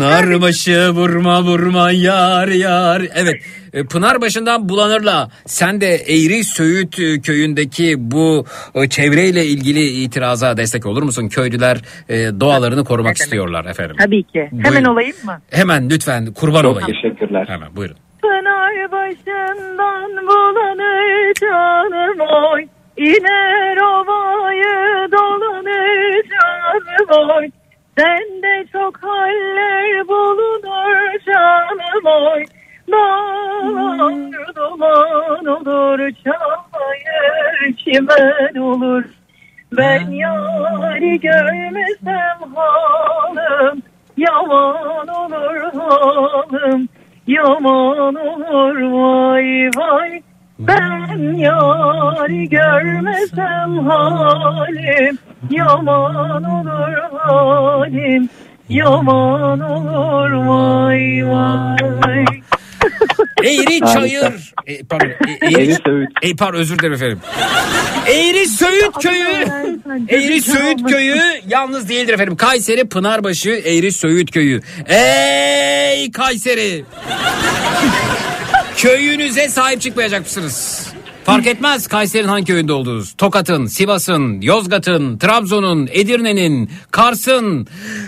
Vurma vurma yar yar. Evet e, Pınarbaşı'ndan bulanırla sen de Eğri Söğüt e, köyündeki bu e, çevreyle ilgili itiraza destek olur musun? Köylüler doğalarını korumak istiyorlar efendim. Tabii ki. Hemen Buyurun. olayım mı? Hemen lütfen kurban Çok olayım. teşekkürler. Hemen buyurun. Pınar başından bulanır canım oy. İner ovayı dolanır canım oy. Sende çok haller bulunur canım oy. Dağlar duman olur çayır çimen olur. Ben yari görmesem halım yaman olur halım yaman olur vay vay ben yari görmesem halim yaman olur halim yaman olur vay vay Eğri çayır. E, pardon. E, eğri. E, pardon özür dilerim efendim. Eğri Söğüt köyü. Eğri Söğüt köyü yalnız değildir efendim. Kayseri Pınarbaşı Eğri Söğüt köyü. Ey Kayseri. Köyünüze sahip çıkmayacak mısınız? Fark etmez Kayseri'nin hangi köyünde olduğunuz. Tokat'ın, Sivas'ın, Yozgat'ın, Trabzon'un, Edirne'nin, Kars'ın,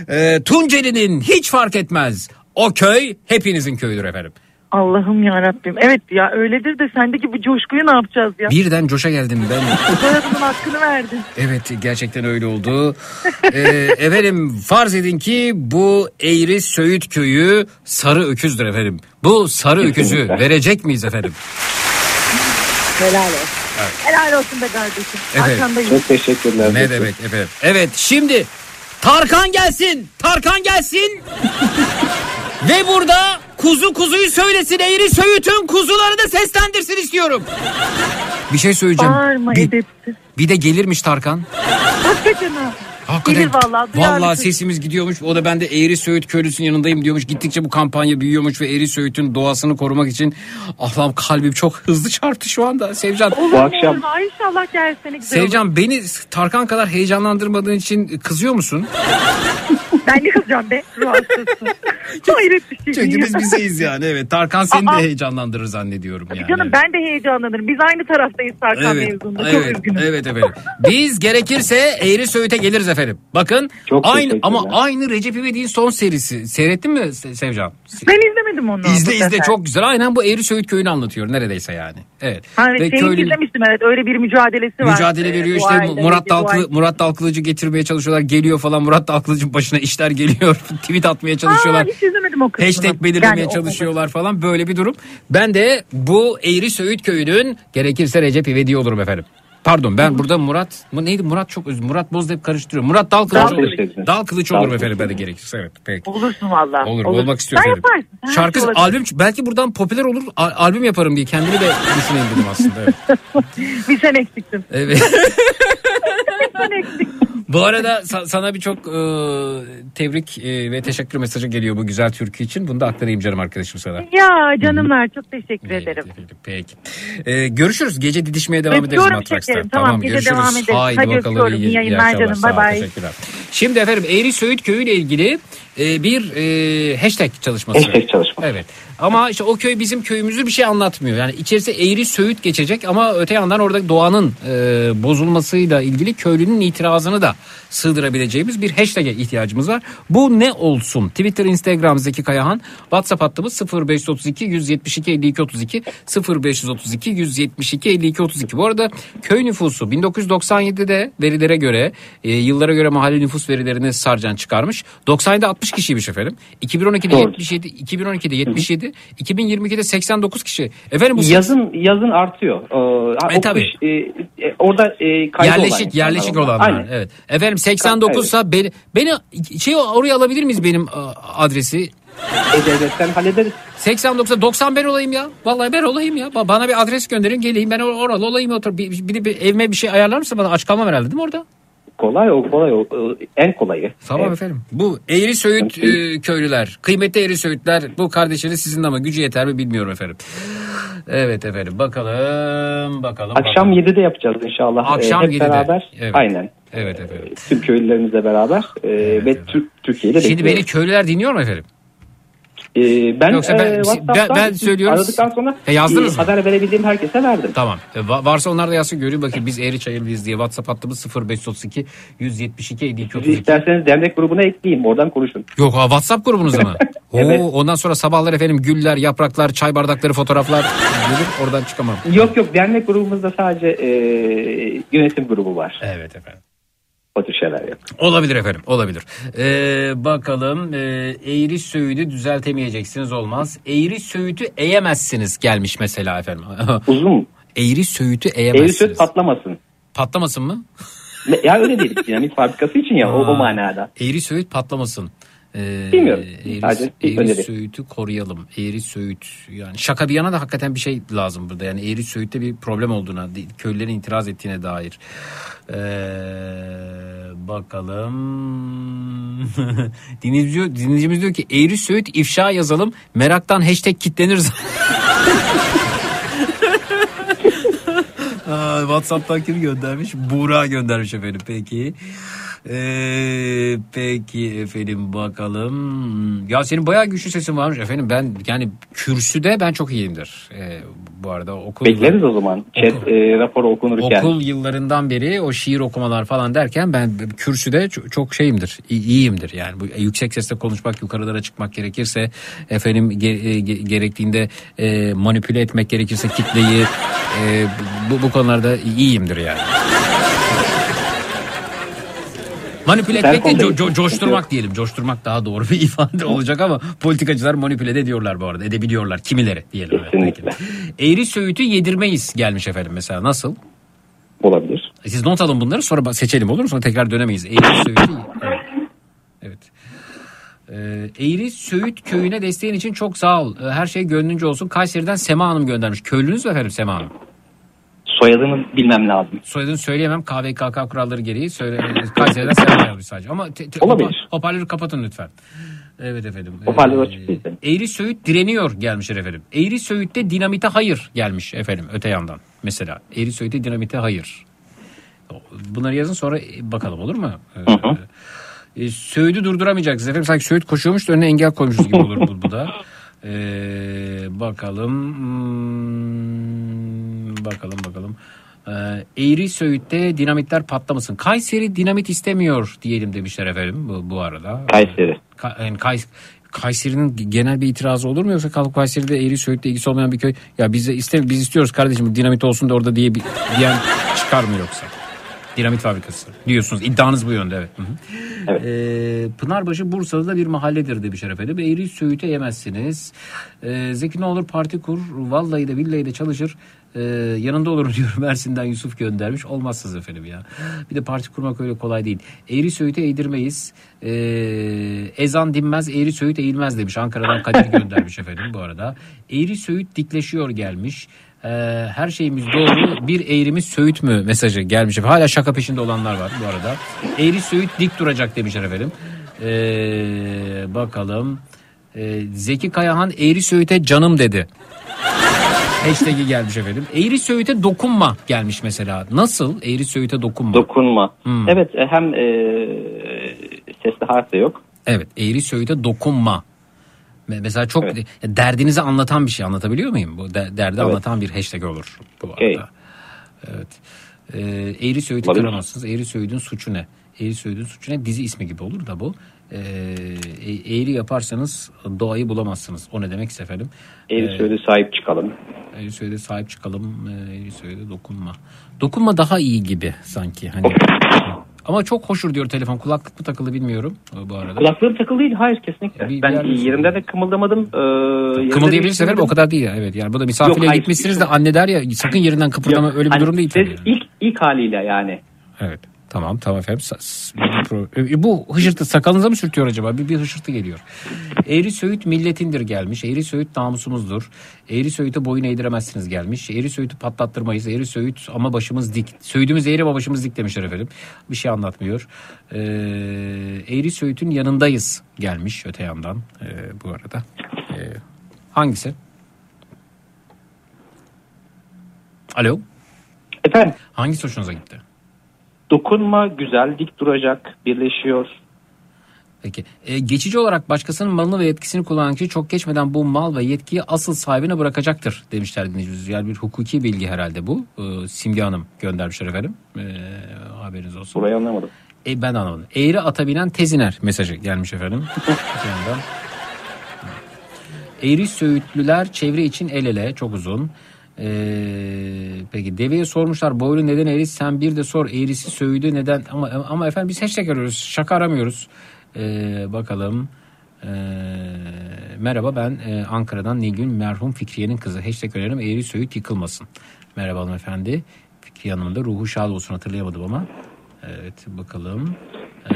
e, Tunceli'nin hiç fark etmez. O köy hepinizin köyüdür efendim. Allah'ım ya Rabbim. Evet ya öyledir de sendeki bu coşkuyu ne yapacağız ya? Birden coşa geldim ben. Soyadımın hakkını verdin. Evet gerçekten öyle oldu. Ee, efendim farz edin ki bu Eğri Söğüt köyü sarı öküzdür efendim. Bu sarı öküzü verecek miyiz efendim? Helal olsun. Helal olsun be kardeşim. Evet. Arkandayım. Çok teşekkürler. Ne demek efendim? Evet şimdi Tarkan gelsin. Tarkan gelsin. Ve burada kuzu kuzuyu söylesin. Eğri Söğüt'ün kuzularını seslendirsin istiyorum. Bir şey söyleyeceğim. Bağırma Bir, edepsiz. bir de gelirmiş Tarkan. Hakikaten ha. Hakikaten. Gelir vallahi, Vallahi sesimiz gidiyormuş. O da ben de Eğri Söğüt köylüsünün yanındayım diyormuş. Gittikçe bu kampanya büyüyormuş ve Eğri Söğüt'ün doğasını korumak için Allah'ım kalbim çok hızlı çarptı şu anda Sevcan. Olur Bu akşam- olur. Ay inşallah gelsene güzel olur. Sevcan beni Tarkan kadar heyecanlandırmadığın için kızıyor musun? Ben ne kızacağım be? Ruh hastası. Hayret bir şey. Çünkü biz bizeyiz yani evet. Tarkan seni Aa. de heyecanlandırır zannediyorum yani. Canım ben de heyecanlanırım. Biz aynı taraftayız Tarkan Evet, mevzunda. Çok evet, üzgünüm. evet efendim. Biz gerekirse Eğri Söğüt'e geliriz efendim. Bakın Çok aynı ama aynı Recep İvedik'in son serisi. Seyrettin mi Se- Sevcan? Ben izlemedim onu. İzle izle sefer. çok güzel. Aynen bu Eğri Söğüt köyünü anlatıyor neredeyse yani. Evet. Ha, evet, Ve seni köylü- izlemiştim evet. Öyle bir mücadelesi var. mücadele veriyor işte aile, Murat Dalkılı. Murat Dalkılıcı getirmeye çalışıyorlar. Geliyor falan Murat Dalkılıcı'nın başına işler geliyor. Tweet atmaya çalışıyorlar. Aa, hiç izlemedim o kısmını. Hashtag belirlemeye Yani o- çalışıyorlar falan böyle bir durum. Ben de bu Eğri Söğüt köyünün gerekirse Recep İvedik olurum efendim. Pardon ben burada Murat mu neydi Murat çok özür Murat Boz hep karıştırıyor. Murat Dal Kılıç olur. Dal Kılıç olur efendim ben de gerekirse evet peki. Olursun valla. Olur, olmak istiyoruz Sen efendim. yaparsın. Her Şarkı şey albüm belki buradan popüler olur a- albüm yaparım diye kendimi de düşüneyim dedim aslında. Evet. Bir sen eksiktin. evet. Bu arada sa- sana birçok e, tebrik e, ve teşekkür mesajı geliyor bu güzel türkü için. Bunu da aktarayım canım arkadaşım sana. Ya canımlar çok teşekkür ederim. Peki. peki. E, görüşürüz. Gece didişmeye devam ederiz Öpüyorum Matraks'ta. şekerim. Tamam, gece görüşürüz. devam ederiz. Haydi Hadi bakalım. öpüyorum. iyi, İyi yayınlar akşamlar. canım. Sağ ol, Bay bay. Teşekkürler. Şimdi efendim Eğri Söğüt Köyü ile ilgili e, bir e, hashtag çalışması. Hashtag çalışması. Evet. Ama işte o köy bizim köyümüzü bir şey anlatmıyor. Yani içerisi Eğri Söğüt geçecek ama öte yandan orada doğanın e, bozulmasıyla ilgili köylünün itirazını da sığdırabileceğimiz bir hashtag'e ihtiyacımız var. Bu ne olsun? Twitter, Instagram Zeki Kayahan, WhatsApp hattımız 0532 172 52 32 0532 172 52 32. Bu arada köy nüfusu 1997'de verilere göre e, yıllara göre mahalle nüfus verilerini Sarcan çıkarmış. 97'de 60 kişiymiş efendim. 2012'de Doğru. 77, 2012'de 77, 2022'de 89 kişi. Efendim bu Yazın yazın artıyor. Ee, E, tabii. kış, e, e, orada e, kaydı olan yerleşik insanlar yerleşik onlar. olanlar. Aynen. Evet. Efendim 89 sa beni beni şey oraya alabilir miyiz benim a, adresi? E-Devlet'ten hallederiz. 89'a 90 ben olayım ya. Vallahi ben olayım ya. Ba- Bana bir adres gönderin geleyim ben or- oralı olayım otur. Bir, bir, bir evime bir şey ayarlar mısın bana? Aç kalmam herhalde değil mi orada? Kolay o kolay o. En kolayı. Tamam Evet. efendim. Bu Eğri Söğüt e, köylüler, kıymetli Eğri Söğütler bu kardeşiniz sizin ama gücü yeter mi bilmiyorum efendim. Evet efendim bakalım bakalım. Akşam bakalım. 7'de yapacağız inşallah. Akşam Ee, hep 7'de. beraber. Evet. Aynen. Evet efendim. Tüm köylülerimizle beraber e, ve evet. Türk Türkiye'de Şimdi beni bekliyoruz. köylüler dinliyor mu efendim? Ee, ben, Yoksa ben- e, WhatsApp'tan ben- ben siz söylüyorum. Aradıktan sonra E, yazdınız e, mı? haber verebildiğim herkese verdim. Tamam. E, va- varsa onlar da yazsın göreyim bakayım biz Eğri Çayırlıyız diye WhatsApp hattımız 0532 172 52 Siz 32. isterseniz dernek grubuna ekleyeyim. Oradan konuşun. Yok ha, WhatsApp grubunuzda mı? Evet. Oo, ondan sonra sabahlar efendim güller, yapraklar, çay bardakları, fotoğraflar gelir oradan çıkamam. Yok yok dernek grubumuzda sadece e, yönetim grubu var. Evet efendim. O tür şeyler yok. Olabilir efendim olabilir. Ee, bakalım e, eğri söğüdü düzeltemeyeceksiniz olmaz. Eğri söğütü eğemezsiniz gelmiş mesela efendim. Uzun. eğri söğütü Eğri eğemezsiniz. söz patlamasın. Patlamasın mı? Ya öyle değil. Dinamit fabrikası için ya o, o manada. Eğri söğüt patlamasın. Ee, Bilmiyorum. Eğri, Sadece bir eğri öneri. söğütü koruyalım. Eğri söğüt yani şaka bir yana da hakikaten bir şey lazım burada. Yani eğri söğütte bir problem olduğuna, köylülerin itiraz ettiğine dair. Ee, bakalım. dinleyicimiz, diyor, dinleyicimiz diyor ki eğri söğüt ifşa yazalım. Meraktan hashtag kitleniriz. Aa, WhatsApp'tan kim göndermiş? Buğra göndermiş efendim. Peki. Ee, peki efendim bakalım. Ya senin bayağı güçlü sesin varmış efendim. Ben yani kürsüde ben çok iyiyimdir. Ee, bu arada okul Bekleriz o zaman. Chat e, raporu okunurken. okul yıllarından beri o şiir okumalar falan derken ben kürsüde çok, çok şeyimdir. iyiyimdir. Yani bu yüksek sesle konuşmak, yukarılara çıkmak gerekirse efendim ge- e, ge- gerektiğinde e, manipüle etmek gerekirse kitleyi e, bu bu konularda iyiyimdir yani. Manipüle etmek de konuda co- co- coşturmak diyelim. Coşturmak daha doğru bir ifade olacak ama politikacılar manipüle de ediyorlar bu arada. Edebiliyorlar. Kimileri diyelim. Kesinlikle. Eğri söğütü yedirmeyiz gelmiş efendim mesela. Nasıl? Olabilir. E, Siz not alın bunları sonra seçelim olur mu? Sonra tekrar dönemeyiz. Eğri Söğüt. Evet. evet. Ee, Eğri Söğüt köyüne desteğin için çok sağ ol. Ee, Her şey gönlünce olsun. Kayseri'den Sema Hanım göndermiş. Köylünüz mü efendim Sema Hanım? Soyadını bilmem lazım. Soyadını söyleyemem. KVKK kuralları gereği söyle, Kayseri'den Sema yazmış sadece. Ama te, te, Olabilir. hopa- hoparlörü kapatın lütfen. Evet efendim. Hoparlör Ee, açık değil. Eğri Söğüt direniyor gelmişler efendim. Eğri Söğüt'te dinamite hayır gelmiş efendim öte yandan. Mesela Eğri Söğüt'te dinamite hayır. Bunları yazın sonra bakalım olur mu? Ee, hı. e, Söğüt'ü durduramayacaksınız efendim. Sanki Söğüt koşuyormuş da önüne engel koymuşuz gibi olur bu, bu da. Ee, bakalım. Hmm, bakalım bakalım. Ee, Eğri Söğüt'te dinamitler patlamasın. Kayseri dinamit istemiyor diyelim demişler efendim bu, bu arada. Kayseri. Ka- yani Kays- Kayseri'nin genel bir itirazı olur mu yoksa kalkıp Kayseri'de Eğri Söğüt'le ilgisi olmayan bir köy ya biz iste biz istiyoruz kardeşim dinamit olsun da orada diye bir diyen çıkar mı yoksa? Dinamit fabrikası diyorsunuz. İddianız bu yönde evet. Hı hı. Evet. Ee, Pınarbaşı Bursa'da da bir mahalledir demişler efendim. Eğri Söğüt'e yemezsiniz. Ee, Zeki ne olur parti kur. Vallahi de billahi de çalışır. Ee, yanında olurum diyorum Mersin'den Yusuf göndermiş. Olmazsınız efendim ya. Bir de parti kurmak öyle kolay değil. Eğri Söğüt'e eğdirmeyiz. Ee, ezan dinmez, eğri Söğüt eğilmez demiş. Ankara'dan Kadir göndermiş efendim bu arada. Eğri Söğüt dikleşiyor gelmiş. Ee, her şeyimiz doğru. Bir eğrimiz Söğüt mü mesajı gelmiş. Hala şaka peşinde olanlar var bu arada. Eğri Söğüt dik duracak demişler efendim. Ee, bakalım. Ee, Zeki Kayahan Eğri Söğüt'e canım dedi. Hashtag'i gelmiş efendim. Eğri Söğüt'e dokunma gelmiş mesela. Nasıl? Eğri Söğüt'e dokunma. Dokunma. Hmm. Evet e, hem e, sesli harf de yok. evet. Eğri Söğüt'e dokunma. Me- Mesela çok Evet. derdinizi anlatan bir şey anlatabiliyor muyum? Bu de- derdi Evet. anlatan bir hashtag olur bu arada. Okey. Evet. Ee, Eğri Söğüt'ü kıramazsınız. Eğri Söğüt'ün suçu ne? Eğri Söğüt'ün suçu ne? Dizi ismi gibi olur da bu. Ee, e- eğri yaparsanız doğayı bulamazsınız. O ne demek efendim? Eğri Ee, söyle sahip çıkalım. Eğri Söğüt'e sahip çıkalım. Ee, Eğri Söğüt'e dokunma. Dokunma daha iyi gibi sanki. Hani. Ama çok hoşur diyor telefon. Kulaklık mı takılı bilmiyorum e, bu arada. Kulaklığım takılı değil. Hayır kesinlikle. Bir- ben bir yerde- yerimde de kımıldamadım. Ee, Kımıldayabilirsiniz efendim o kadar değil. ya. Evet yani bu da misafirliğe Yok, hayır. gitmişsiniz de anne der ya sakın yerinden kıpırdama Yok, öyle bir hani durum değil ses yani. ilk, ilk haliyle yani. Evet. Tamam tamam efendim. E, Bu hışırtı sakalınıza mı sürtüyor acaba? Bir, bir hışırtı geliyor. Eğri Söğüt milletindir gelmiş. Eğri Söğüt namusumuzdur. Eğri Söğüt'e boyun eğdiremezsiniz gelmiş. Eğri Söğüt'ü patlattırmayız. Eğri Söğüt ama başımız dik. Söğüdümüz eğri ama başımız dik demişler efendim. Bir şey anlatmıyor. Ee, eğri Söğüt'ün yanındayız gelmiş öte yandan ee, bu arada. Ee, hangisi? Alo. Efendim Hangisi hoşunuza gitti? Dokunma güzel dik duracak birleşiyor. Peki. E, geçici olarak başkasının malını ve yetkisini kullanan kişi çok geçmeden bu mal ve yetkiyi asıl sahibine bırakacaktır demişler dinleyicimiz. Yani bir hukuki bilgi herhalde bu. E, Simge Hanım göndermişler efendim. E, haberiniz olsun. Burayı anlamadım. E, ben anlamadım. Eğri ata binen teziner mesajı gelmiş efendim. Eğri Söğütlüler çevre için el ele çok uzun. Ee, peki deveye sormuşlar boylu neden eğri sen bir de sor eğrisi söğüdü neden ama ama efendim biz hashtag arıyoruz şaka aramıyoruz. Ee, bakalım. Ee, merhaba ben e, Ankara'dan Nilgün merhum Fikriye'nin kızı. Hashtag önerim eğri söğüt yıkılmasın. Merhaba hanımefendi. Fikriye Hanım'ın da ruhu şad olsun hatırlayamadım ama. Evet bakalım. Ee,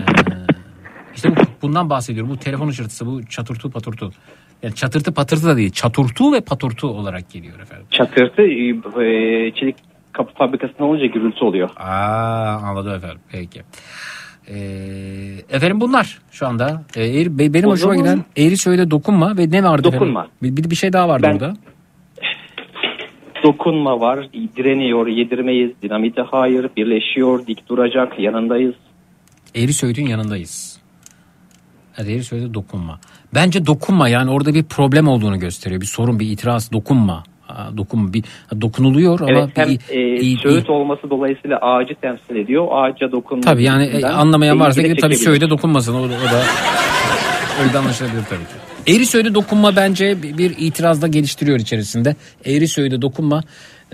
işte bu, bundan bahsediyorum. Bu telefon ışırtısı, bu çatırtı paturtu. Yani çatırtı patırtı da değil. Çaturtu ve paturtu olarak geliyor efendim. Çatırtı e, çelik kapı fabrikasında olunca gürültü oluyor. Aa anladım efendim. Peki. Ee, efendim bunlar şu anda. Ee, eğri- benim O hoşuma zaman- giden eğri söyle dokunma ve ne vardı Dokunma. efendim? Bir, bir, bir şey daha vardı Ben- orada. Dokunma var, direniyor, yedirmeyiz, dinamite hayır, birleşiyor, dik duracak, yanındayız. Eğri Söğüt'ün yanındayız. Eğri Söğüt'e dokunma. Bence dokunma yani orada bir problem olduğunu gösteriyor. Bir sorun, bir itiraz. Dokunma. Aa, dokunma. Bir, dokunuluyor ama Evet, hem bir, e, söğüt iyi- olması dolayısıyla ağacı temsil ediyor. Ağaca dokunma. Tabii yani e, anlamayan varsa gidip tabii. Söğüt'e dokunmasın. O, o da öyle anlaşılabilir tabii ki. Eğri Söğüt'e dokunma bence bir, bir itiraz da geliştiriyor içerisinde. Eğri Söğüt'e dokunma.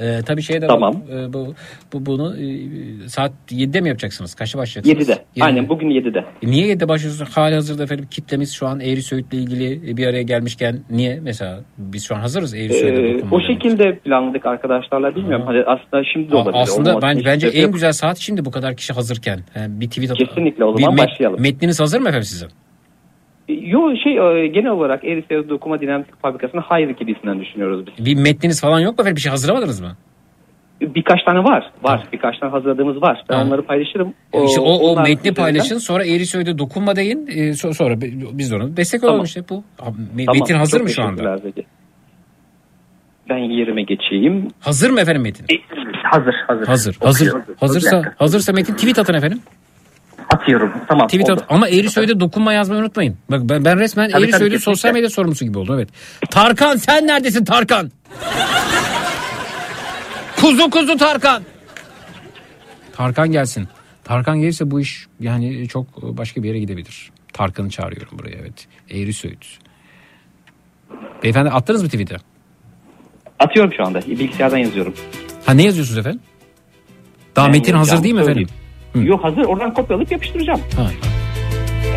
Ee, tabii şey de Tamam. e, bu, bu bunu e, saat 7'de mi yapacaksınız? Kaçta başlayacaksınız? 7'de. 7'de. Aynen bugün 7'de. E Niye 7'de başlıyorsunuz? Hali hazırda efendim kitlemiz şu an Eğri Söğüt'le ilgili bir araya gelmişken niye mesela biz şu an hazırız Eğri Söğüt'e Ee, dokunma o şekilde planladık arkadaşlarla bilmiyorum. Hani aslında şimdi de olabilir. Aslında ben, bence en güzel saat şimdi bu kadar kişi hazırken. Yani bir tweet at- Kesinlikle, o bir zaman met- başlayalım. Metniniz hazır mı efendim sizin? Yo şey e, genel olarak Eriseo Dokuma Dinamik Fabrikası'nın hayır gibisinden düşünüyoruz biz. Bir metniniz falan yok mu efendim? Bir şey hazırlamadınız mı? Birkaç tane var. Var. Birkaç tane hazırladığımız var. Ben Ha. onları paylaşırım. işte o, o onlar metni üzerinden- paylaşın sonra Eğri Söğüt'e dokunma deyin. E, so- sonra bi- biz de ona destek olalım Tamam. işte bu. Ha, Tamam, Metin hazır çok mı şu anda? Ben yerime geçeyim. Hazır mı efendim Metin? Hazır, hazır. Hazır. Hazır. Bir Hazırsa hazırsa Metin tweet atın efendim. Atıyorum. Tamam. Tweet oldu. at. Ama Eğri Söğüt'e dokunma yazmayı unutmayın. Bak ben, ben resmen Tabii, Eğri tabii, kesinlikle. sosyal medya sorumlusu gibi oldum evet. Tarkan sen neredesin Tarkan? kuzu kuzu Tarkan. Tarkan gelsin. Tarkan gelirse bu iş yani çok başka bir yere gidebilir. Tarkan'ı çağırıyorum buraya evet. Eğri Söğüt. Beyefendi attınız mı tweet'e? Atıyorum şu anda. Bilgisayardan yazıyorum. Ha ne yazıyorsunuz efendim? Daha Ben metin hazır değil mi efendim? Yok hazır. Oradan kopyalayıp yapıştıracağım. Ha.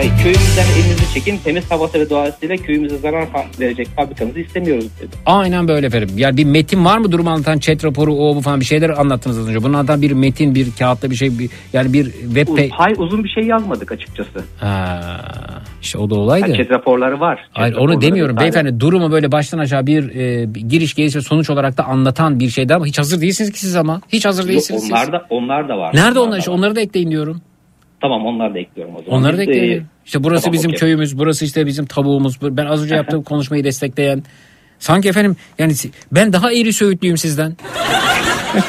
E, köyümüzden elinizi çekin temiz havası ve doğasıyla köyümüze zarar verecek fabrikanızı istemiyoruz dedi. Aynen böyle efendim. Ya bir metin var mı durumu anlatan chat raporu o bu falan bir şeyler anlattınız az önce. Bunun anlatan bir metin bir kağıtta bir şey bir, yani bir web Uz- Hayır uzun bir şey yazmadık açıkçası. Ha, işte o da olaydı. Yani chat raporları var. Chat Hayır onu demiyorum vesaire. beyefendi durumu böyle baştan aşağı bir, e, giriş geliş ve sonuç olarak da anlatan bir şeydi ama hiç hazır değilsiniz ki siz ama. Hiç hazır Yok, değilsiniz siz. onlar da onlar da var. Nerede onlar da işte onları da ekleyin diyorum. Tamam onları da ekliyorum o zaman. Onları da Biz, e, ekleyin. İşte burası tamam, bizim okey. köyümüz, burası işte bizim tavuğumuz. Ben az önce yaptığım konuşmayı destekleyen. Sanki efendim yani ben daha eğri söğütlüyüm sizden.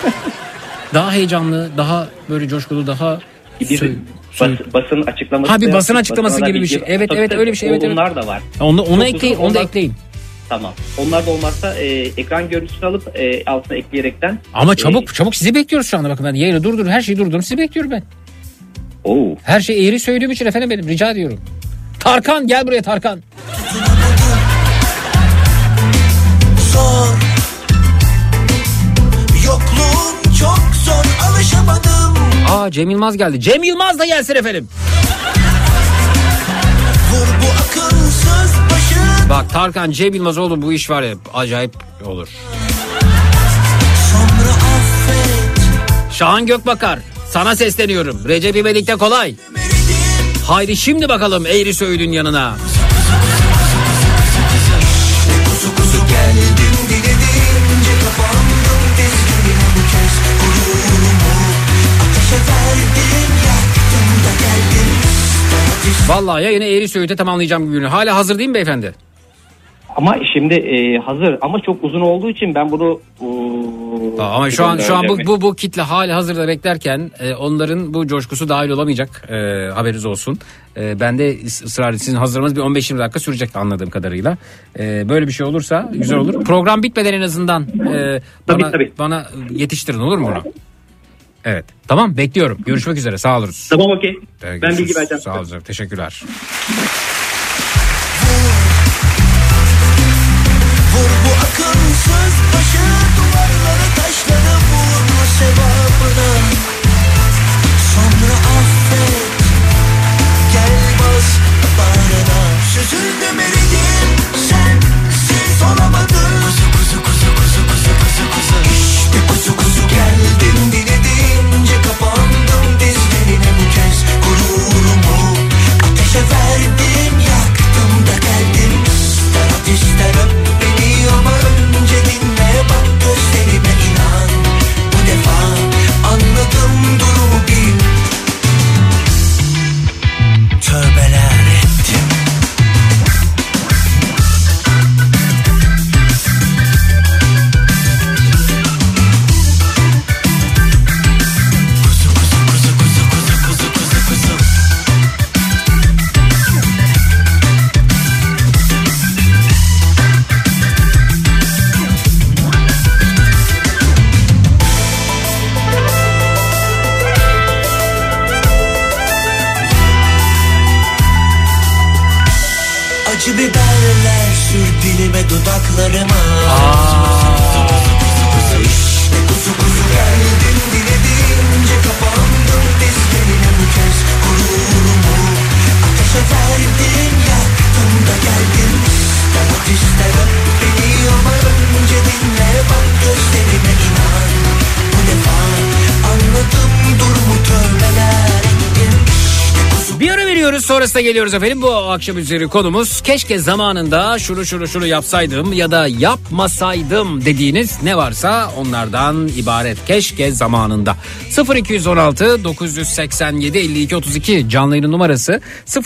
daha heyecanlı, daha böyle coşkulu, daha Bir sö- bas, basın açıklaması. Ha, bir basın açıklaması gibi bir şey. Evet, Tabii, evet, öyle bir şey, evet, evet. Onlar da var. Onu, onu ekleyin, onu da ekleyin. Tamam. Onlar da olmazsa e, ekran görüntüsünü alıp e, altına ekleyerekten. Ama e, çabuk çabuk sizi bekliyoruz şu anda bakın ben yayını durdur her şeyi durdurdum sizi bekliyorum ben. Oo. Her şey eğri söylediğim için efendim benim rica ediyorum. Tarkan gel buraya Tarkan. Zor Yokluğun çok zor alışamadım Aa Cem Yılmaz geldi. Cem Yılmaz da gelsin efendim. Vur bu akılsız başı Bak Tarkan Cem Yılmaz oldu bu iş var ya acayip olur. Sonra affet Şahan Gökbakar sana sesleniyorum. Recep İvedik'te kolay. Haydi şimdi bakalım eğri söğüdün yanına. Vallahi yayını eğri söğüte tamamlayacağım bugün. Hala hazır değil mi beyefendi? Ama şimdi e, hazır ama çok uzun olduğu için ben bunu e, Ama şu an şu an bu, bu bu kitle hali hazırda beklerken e, onların bu coşkusu dahil olamayacak e, haberiniz olsun. E, ben de ıs- ısrar sizin hazırlamanız bir 15-20 dakika sürecek anladığım kadarıyla. E, böyle bir şey olursa güzel olur. Program bitmeden en azından e, Tabii, bana tabii. bana yetiştirin olur mu bunu? Evet. Tamam bekliyorum. Görüşmek üzere. Sağ oluruz. Tamam okey. Ee, Ben bilgi vereceğim. Sağ olun. Teşekkürler. Sonrasında geliyoruz efendim. Bu akşam üzeri konumuz keşke zamanında şunu şunu şunu yapsaydım ya da yapmasaydım dediğiniz ne varsa onlardan ibaret. Keşke zamanında 0216 987 52 32 canlı yayın numarası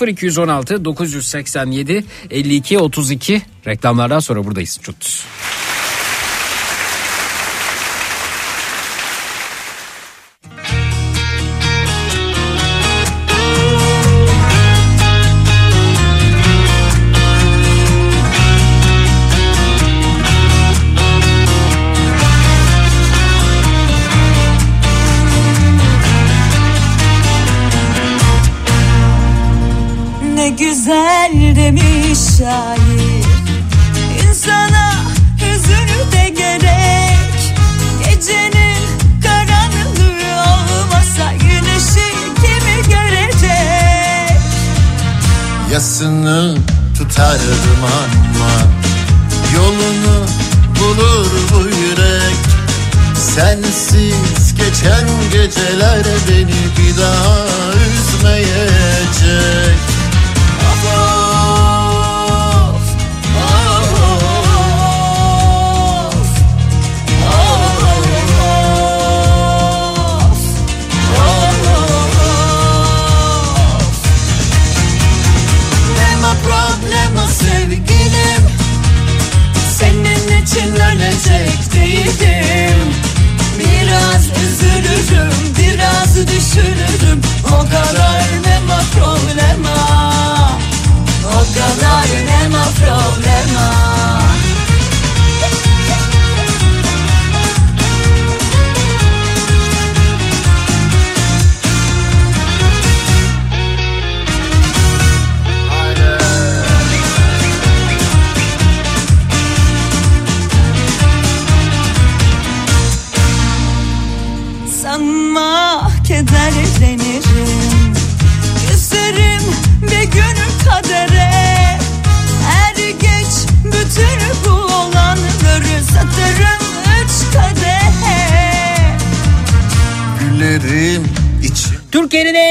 0216 987 52 32 reklamlardan sonra buradayız. Çut.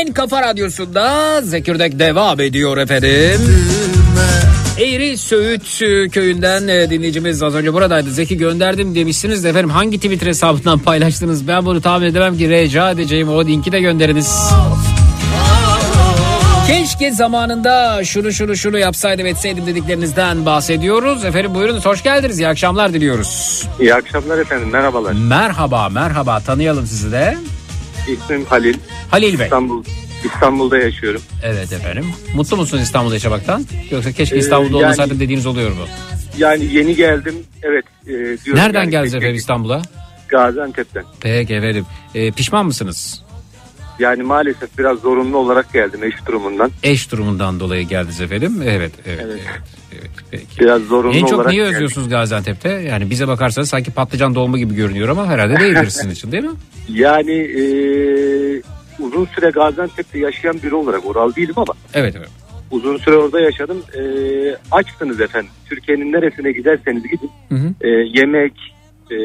En kafa radyosunda Zekirdek devam ediyor efendim. Eğri Söğüt e, köyünden e, dinleyicimiz az önce buradaydı. Zeki gönderdim demişsiniz de efendim hangi Twitter hesabından paylaştınız? Ben bunu tahmin edemem ki rica edeceğim o linki de gönderiniz. Keşke zamanında şunu şunu şunu yapsaydım etseydim dediklerinizden bahsediyoruz. Efendim buyurunuz hoş geldiniz. İyi akşamlar diliyoruz. İyi akşamlar efendim merhabalar. Merhaba merhaba tanıyalım sizi de. İsmim Halil. Halil Bey. İstanbul İstanbul'da yaşıyorum. Evet efendim. Mutlu musunuz İstanbul'da yaşamaktan? Yoksa keşke Ee, İstanbul'da yani- olmasaydım dediğiniz oluyor mu? Yani yeni geldim. Evet. e, diyorum Nereden yani, geldiniz efendim İstanbul'a? Gaziantep'ten. Peki efendim. Ee, pişman mısınız? Yani maalesef biraz zorunlu olarak geldim eş durumundan. Eş durumundan dolayı geldiniz efendim. Evet, evet, evet. evet, peki. Biraz zorunlu En çok olarak geldim. özlüyorsunuz Gaziantep'te? Yani bize bakarsanız sanki patlıcan dolma gibi görünüyor ama herhalde değildir sizin için değil mi? Yani e, uzun süre Gaziantep'te yaşayan biri olarak oral değilim ama Evet evet. uzun süre orada yaşadım. E, açsınız efendim. Türkiye'nin neresine giderseniz gidin. Hı hı. E, yemek, e,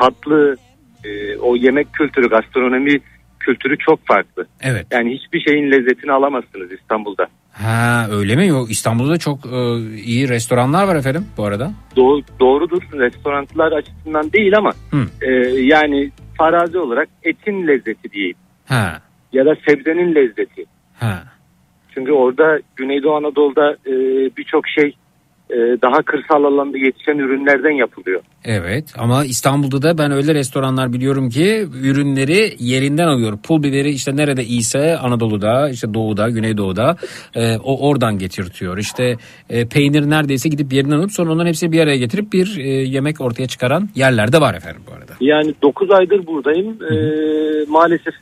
tatlı, e, o yemek kültürü, gastronomi kültürü çok farklı. Evet. Yani hiçbir şeyin lezzetini alamazsınız İstanbul'da. Ha öyle mi? Yok İstanbul'da da çok e, iyi restoranlar var efendim bu arada. Doğ- doğrudur restoranlar açısından değil ama Hı. e, yani farazi olarak etin lezzeti diyeyim Ha. ya da sebzenin lezzeti. Ha. Çünkü orada Güneydoğu Anadolu'da e, birçok şey daha kırsal alanda yetişen ürünlerden yapılıyor. Evet ama İstanbul'da da ben öyle restoranlar biliyorum ki ürünleri yerinden alıyor. Pul biberi işte nerede iyiyse Anadolu'da işte doğuda güneydoğuda e, o oradan getirtiyor. İşte e, peynir neredeyse gidip yerinden alıp sonra onların hepsini bir araya getirip bir e, yemek ortaya çıkaran yerler de var efendim bu arada. Yani 9 aydır buradayım. E, maalesef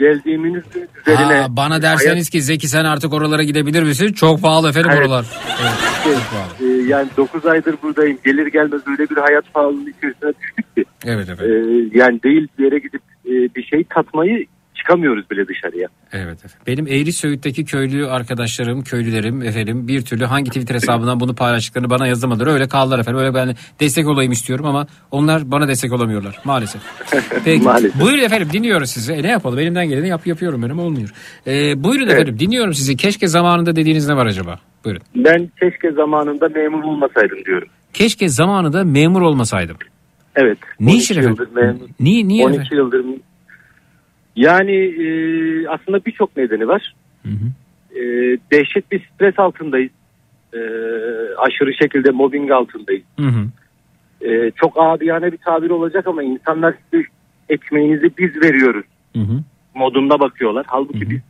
geldiğimiz üzerine Ha, bana derseniz ki Zeki sen artık oralara gidebilir misin? Çok pahalı efendim Evet. oralar. Evet, çok pahalı. e, yani 9 aydır buradayım. Gelir gelmez öyle bir hayat pahalılığı içerisine düştük ki. Evet E, efendim. yani değil bir yere gidip e, bir şey tatmayı çıkamıyoruz bile dışarıya. Evet efendim. Benim Eğri Söğüt'teki köylü arkadaşlarım, köylülerim efendim bir türlü hangi Twitter hesabından bunu paylaştıklarını bana yazamadılar. Öyle kaldılar efendim. Öyle ben destek olayım istiyorum ama onlar bana destek olamıyorlar maalesef. Peki. Maalesef. Buyurun efendim dinliyoruz sizi. E ne yapalım elimden geleni yap yapıyorum benim olmuyor. E, buyurun Evet. efendim dinliyorum sizi. Keşke zamanında dediğiniz ne var acaba? Buyurun. Ben keşke zamanında memur olmasaydım diyorum. Keşke zamanında memur olmasaydım. Evet. Ne 12 için efendim? memur. Niye, niye 12 efendim? yıldır. Yani e, aslında birçok nedeni var. E, dehşet bir stres altındayız. E, aşırı şekilde mobbing altındayız. Hı hı. E, çok abiyane bir tabir olacak ama insanlar size ekmeğinizi biz veriyoruz Hı hı. modunda bakıyorlar. Halbuki biz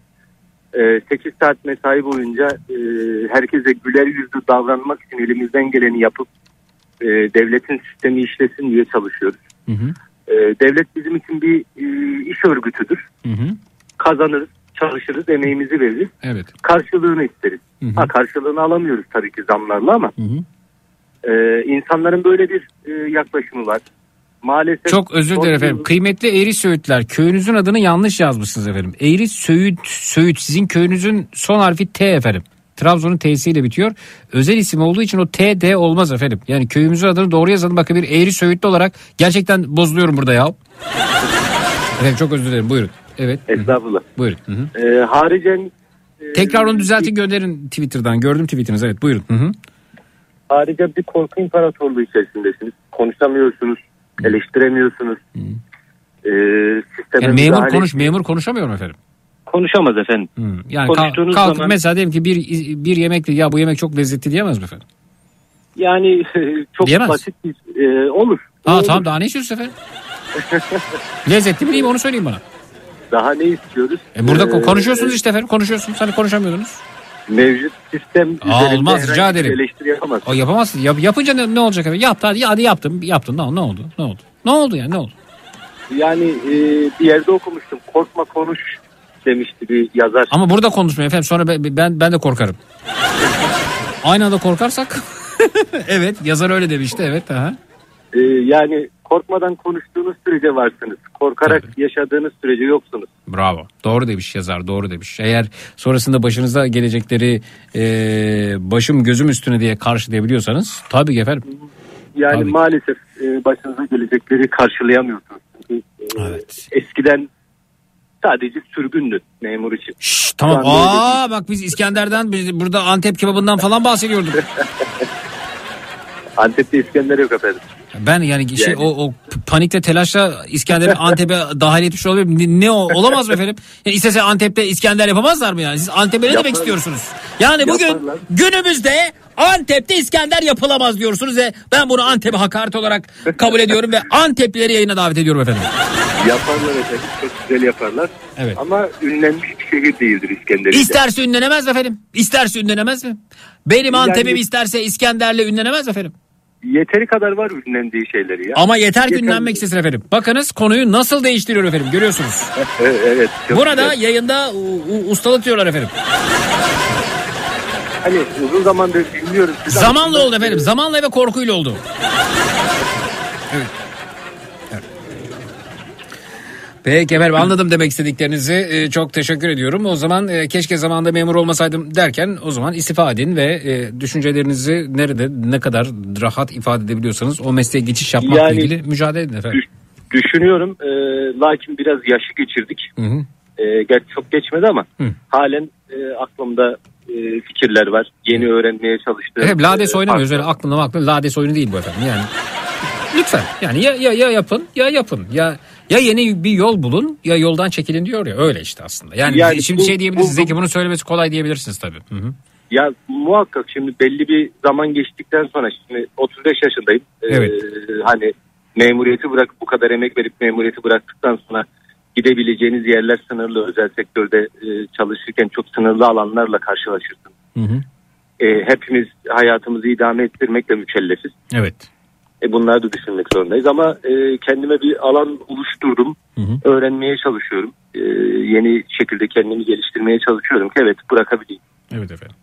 e, 8 saat mesai boyunca e, herkese güler yüzlü davranmak için elimizden geleni yapıp e, devletin sistemi işlesin diye çalışıyoruz. Hı hı. E, devlet bizim için bir e, iş örgütüdür. Hı hı. Kazanırız, çalışırız, emeğimizi veririz. Evet. Karşılığını isteriz. Hı hı. Ha karşılığını alamıyoruz tabii ki zamlarla ama Hı hı. e, insanların böyle bir e, yaklaşımı var. Maalesef Çok özür dilerim efendim. yıl- Kıymetli Eğri Söğütler köyünüzün adını yanlış yazmışsınız efendim. Eğri Söğüt, Söğüt sizin köyünüzün son harfi T efendim. Trabzon'un T'siyle bitiyor. Özel isim olduğu için o T, D olmaz efendim. Yani köyümüzün adını doğru yazalım. Bakın bir eğri söğütlü olarak gerçekten bozuluyorum burada ya. efendim çok özür dilerim buyurun. Evet. Estağfurullah. Buyurun. Hı hı. Ee, haricen e, Tekrar onu düzeltin gönderin Twitter'dan. Gördüm tweetinizi evet buyurun. Hı hı. harika bir korku imparatorluğu içerisindesiniz. Konuşamıyorsunuz, eleştiremiyorsunuz. Ee, sisteme Yani memur konuş memur konuşamıyor mu efendim? Konuşamaz efendim. Yani kalk, Konuştuğunuz kalkıp zaman- mesela diyelim ki bir bir yemekle ya bu yemek çok lezzetli diyemez mi efendim? Yani çok Diyemez. basit bir e, olur. Aa Olur. tamam daha ne istiyorsun efendim? lezzetli mi değil mi onu söyleyin bana. Daha ne istiyoruz? E burada Ee, konuşuyorsunuz işte efendim konuşuyorsunuz hani konuşamıyordunuz. Mevcut sistem Aa, üzerinde olmaz, rica ederim. eleştiri yapamaz. O yapamazsın. Yap, yapınca ne, ne olacak efendim? Yaptı hadi, hadi yaptım yaptın ne, ne oldu ne oldu? Ne oldu yani ne oldu? Yani e, bir yerde okumuştum. Korkma konuş demişti bir yazar. Ama burada konuşmayın efendim sonra ben ben, de korkarım. Aynı anda korkarsak evet yazar öyle demişti evet. Aha. E, yani korkmadan konuştuğunuz sürece varsınız. Korkarak yaşadığınız sürece yoksunuz. Bravo. Doğru demiş yazar doğru demiş. Eğer sonrasında başınıza gelecekleri e, başım gözüm üstüne diye karşılayabiliyorsanız tabii ki efendim. Yani Tabii. maalesef e, başınıza gelecekleri karşılayamıyorsunuz. Çünkü, e, Eskiden sadece sürgündü memur için. Tamam. Anda öyle Aa bak biz İskender'den biz burada Antep kebabından falan bahsediyorduk. Antep'te İskender yok efendim. Ben yani, şey Yani. o, o panikle telaşla İskender'i Antep'e dahil etmiş olabilir. Ne, ne o olamaz mı efendim? Yani istese Antep'te İskender yapamazlar mı yani? Siz Antep'e ne demek istiyorsunuz? Yani bugün Yaparlar. günümüzde Antep'te İskender yapılamaz diyorsunuz ve ben bunu Antep'e hakaret olarak kabul ediyorum ve Anteplileri yayına davet ediyorum efendim. Yaparlar efendim. Çok güzel yaparlar. Evet. Ama ünlenmiş bir şehir değildir İskender'de. İsterse ünlenemez mi efendim? İsterse ünlenemez mi? Benim Yani- Antep'im isterse İskender'le ünlenemez mi efendim? Yeteri kadar var ünlendiği şeyleri ya. Ama yeter ki ünlenmek istesin efendim. Bakınız konuyu nasıl değiştiriyor efendim görüyorsunuz. Evet. evet çok Burada güzel. yayında u- u- ustalık diyorlar efendim. Hani uzun zamandır dinliyorum. sizi ama- Zamanla oldu efendim. Zamanla ve korkuyla oldu. Evet. Peki efendim anladım demek istediklerinizi. Ee, çok teşekkür ediyorum. O zaman e, keşke zamanında memur olmasaydım derken o zaman istifa edin ve e, düşüncelerinizi nerede ne kadar rahat ifade edebiliyorsanız o mesleğe geçiş yapmakla Yani- ilgili mücadele edin efendim. Düşünüyorum. E, lakin biraz yaşı geçirdik. Hı hı. E, gerçi çok geçmedi ama Hı. halen e, aklımda e, fikirler var. Yeni öğrenmeye çalıştığım. Efendim lades e, oynamıyoruz öyle aklına aklına lades oyunu değil bu efendim yani. Lütfen yani ya, ya, ya yapın ya yapın ya ya yeni bir yol bulun ya yoldan çekilin diyor ya öyle işte aslında. Yani, Yani şimdi bu- şey diyebilirsiniz bu- Zeki bunu söylemesi kolay diyebilirsiniz tabii. Hı hı. Ya muhakkak şimdi belli bir zaman geçtikten sonra şimdi 35 yaşındayım. Ee, Evet. hani memuriyeti bırak bu kadar emek verip memuriyeti bıraktıktan sonra gidebileceğiniz yerler sınırlı özel sektörde e, çalışırken çok sınırlı alanlarla karşılaşırsın. Hı hı. E, hepimiz hayatımızı idame ettirmekle mükellefiz. Evet. E, bunları da düşünmek zorundayız ama e, kendime bir alan oluşturdum. Hı hı. Öğrenmeye çalışıyorum. E, yeni şekilde kendimi geliştirmeye çalışıyorum ki evet bırakabileyim. Evet efendim.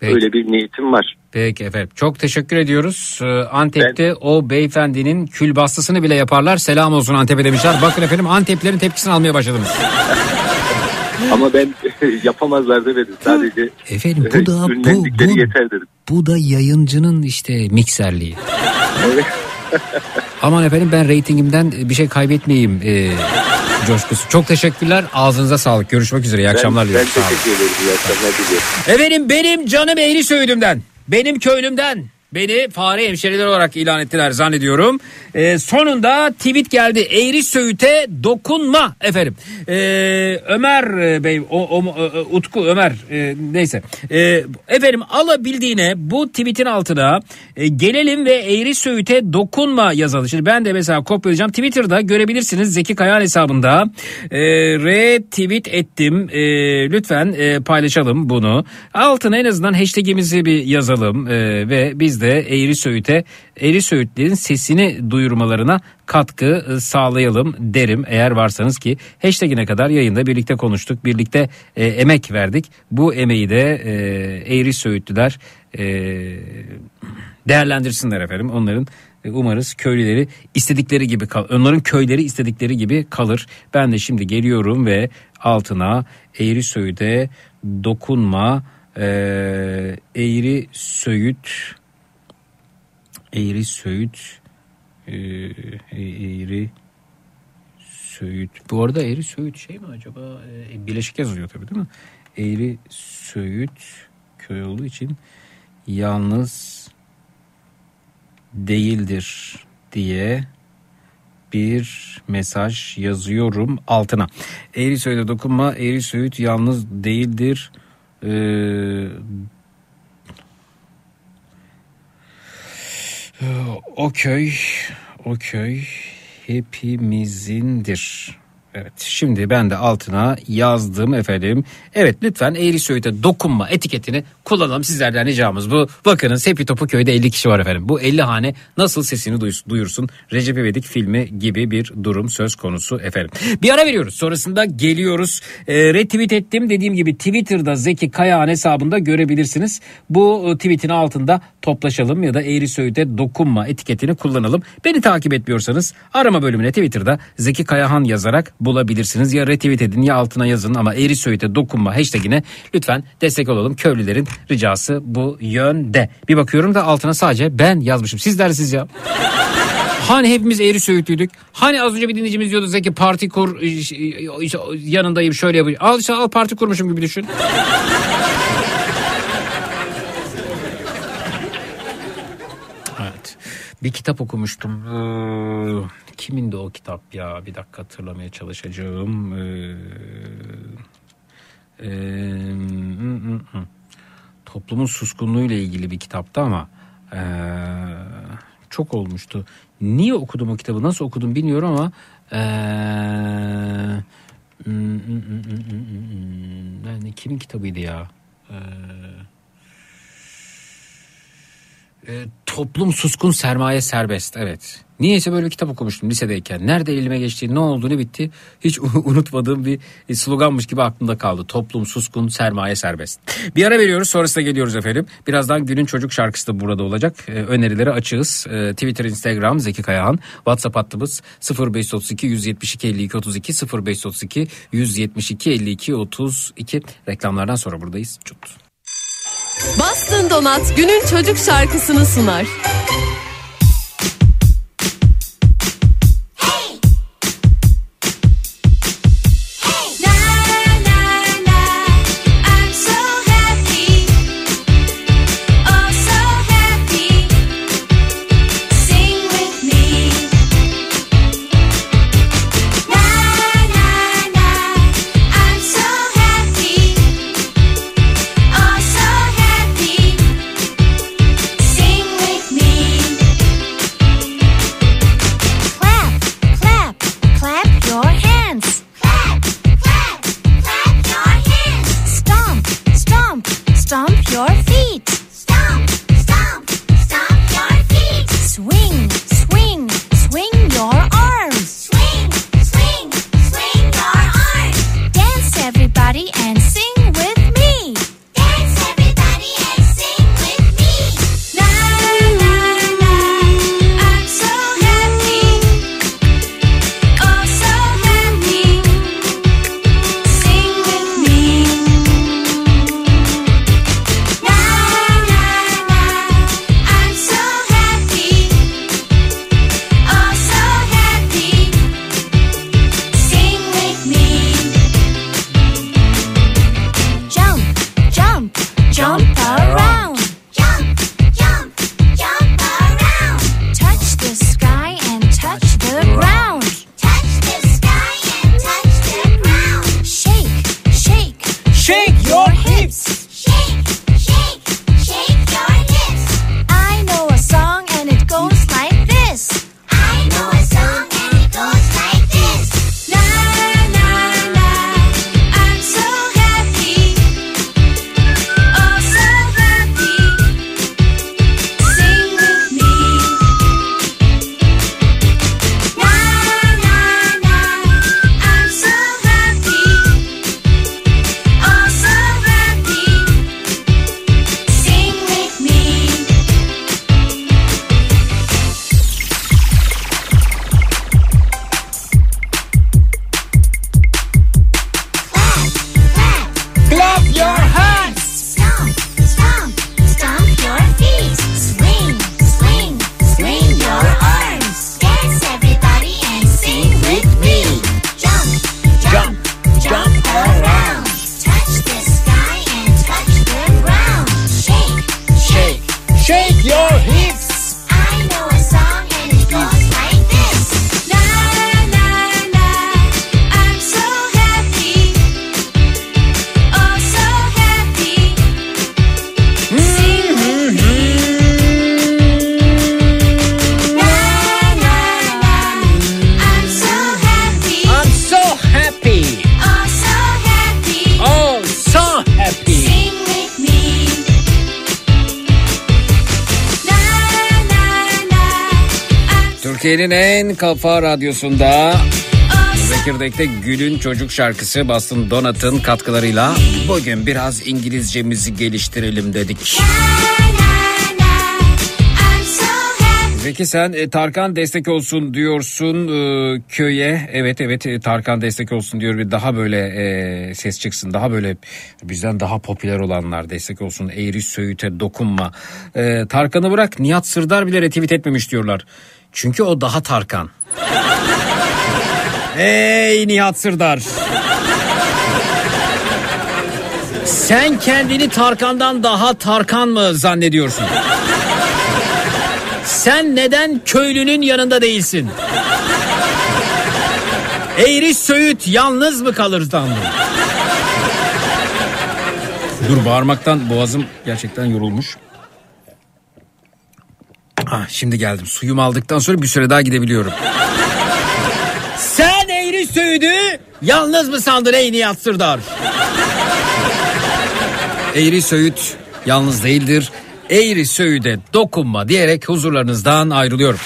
Peki. Öyle bir niyetim var. Peki efendim. Çok teşekkür ediyoruz. Ee, Antep'te o beyefendinin kül bastısını bile yaparlar. Selam olsun Antep'e demişler. Bakın efendim Anteplilerin tepkisini almaya başladınız. Ama ben yapamazlar demedim. Sadece Efendim bu da bu, bu, yeter dedim. bu da yayıncının işte mikserliği. Aman efendim ben reytingimden bir şey kaybetmeyeyim e, coşkusu. Çok teşekkürler. Ağzınıza sağlık. Görüşmek üzere. İyi akşamlar ben, ben diliyorum. Olun. teşekkür ederim. İyi akşamlar diliyorum. Efendim benim canım eğri söğüdümden, benim köylümden beni fare hemşeriler olarak ilan ettiler zannediyorum. Ee, sonunda tweet geldi. Eğri Söğüt'e dokunma efendim. Ee, Ömer e, Bey, o, o- e, Utku Ömer e, neyse. Ee, efendim alabildiğine bu tweetin altına e, gelelim ve Eğri Söğüt'e dokunma yazalım. Şimdi ben de mesela kopyalayacağım. Twitter'da görebilirsiniz Zeki Kayan hesabında. E, retweet ettim. E, lütfen e, paylaşalım bunu. Altına en azından hashtagimizi bir yazalım e, ve biz de Eğri Söğüt'e Eğri Söğütlerin sesini duyurmalarına katkı e, sağlayalım derim. Eğer varsanız ki hashtagine kadar yayında birlikte konuştuk birlikte e, emek verdik. Bu emeği de e, Eğri Söğütlüler e, değerlendirsinler efendim. Onların e, umarız köylüleri istedikleri gibi kal onların köyleri istedikleri gibi kalır. Ben de şimdi geliyorum ve altına Eğri Söğüt'e dokunma Ee, Eğri Söğüt Eğri Söğüt ee, Eğri Söğüt. Bu arada Eğri Söğüt şey mi acaba? Ee, Bileşik yazılıyor tabii değil mi? Eğri Söğüt köy olduğu için yalnız değildir diye bir mesaj yazıyorum altına. Eğri Söğüt'e dokunma. Eğri Söğüt yalnız değildir. Ee, o köy, o köy hepimizindir. Evet şimdi ben de altına yazdım efendim. Evet lütfen Eğri Söğüt'e dokunma etiketini kullanalım. Sizlerden ricamız bu. Bakınız Hepi Topu köyde 50 kişi var efendim. Bu 50 hane nasıl sesini duyursun? Recep İvedik filmi gibi bir durum söz konusu efendim. Bir ara veriyoruz. Sonrasında geliyoruz. E, retweet ettim. Dediğim gibi Twitter'da Zeki Kayağan hesabında görebilirsiniz. Bu e, tweetin altında toplaşalım ya da Eğri Söğüt'e dokunma etiketini kullanalım. Beni takip etmiyorsanız arama bölümüne Twitter'da Zeki Kayahan yazarak bulabilirsiniz. Ya retweet edin ya altına yazın ama Eğri Söğüt'e dokunma hashtagine lütfen destek olalım. Köylülerin ricası bu yönde. Bir bakıyorum da altına sadece ben yazmışım. Siz ya. Hani hepimiz eğri söğütlüydük. Hani az önce bir dinleyicimiz diyordu Zeki parti kur işte yanındayım şöyle yapayım. Al işte al parti kurmuşum gibi düşün. evet. Bir kitap okumuştum. Ee, kimindi o kitap ya? Bir dakika hatırlamaya çalışacağım. Ee, e, toplumun suskunluğuyla ilgili bir kitaptı ama e, çok olmuştu. Niye okudum o kitabı? Nasıl okudum bilmiyorum ama e, yani kimin kitabıydı ya? E, e, toplum suskun sermaye serbest evet. Niyeyse böyle bir kitap okumuştum lisedeyken. Nerede elime geçti, ne oldu, ne bitti hiç unutmadığım bir sloganmış gibi aklımda kaldı. Toplum suskun, sermaye serbest. Bir ara veriyoruz sonrasında geliyoruz efendim. Birazdan günün çocuk şarkısı da burada olacak. Ee, önerileri açığız. Ee, Twitter, Instagram Zeki Kayahan. WhatsApp hattımız 0532 172 52 32 0532 172 52 32. Reklamlardan sonra buradayız. Çut. Bastın Donat günün çocuk şarkısını sunar. Kafa radyosunda Zekirdek'te Gül'ün çocuk şarkısı Boston Donat'ın katkılarıyla bugün biraz İngilizcemizi geliştirelim dedik. Zeki sen e, Tarkan destek olsun diyorsun e, köye. Evet evet e, Tarkan destek olsun diyor bir daha böyle e, ses çıksın. Daha böyle bizden daha popüler olanlar destek olsun. Eğri Söğüt'e dokunma. E, Tarkan'ı bırak Nihat Sırdar bile retweet etmemiş diyorlar. Çünkü o daha Tarkan. Ey Nihat Sırdar. Sen kendini Tarkan'dan daha Tarkan mı zannediyorsun? Sen neden köylünün yanında değilsin? Eğri Söğüt yalnız mı kalır sandım? Dur bağırmaktan boğazım gerçekten yorulmuş. Ah, şimdi geldim. Suyumu aldıktan sonra bir süre daha gidebiliyorum. Sen Eğri Söğüt'ü yalnız mı sandın ey Nihat Sırdar? Eğri Söğüt yalnız değildir. Eğri Söğüt'e dokunma diyerek huzurlarınızdan ayrılıyorum.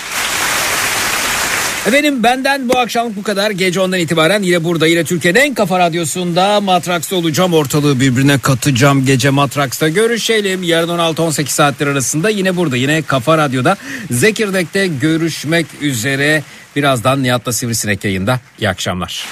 Efendim benden bu akşamlık bu kadar. Gece ondan itibaren yine burada yine Türkiye'nin en kafa radyosunda Matraks'ta olacağım. Ortalığı birbirine katacağım. Gece Matraks'ta görüşelim. Yarın 16-18 saatler arasında yine burada yine Kafa Radyo'da Zekirdek'te görüşmek üzere. Birazdan Nihat'la Sivrisinek yayında. İyi akşamlar.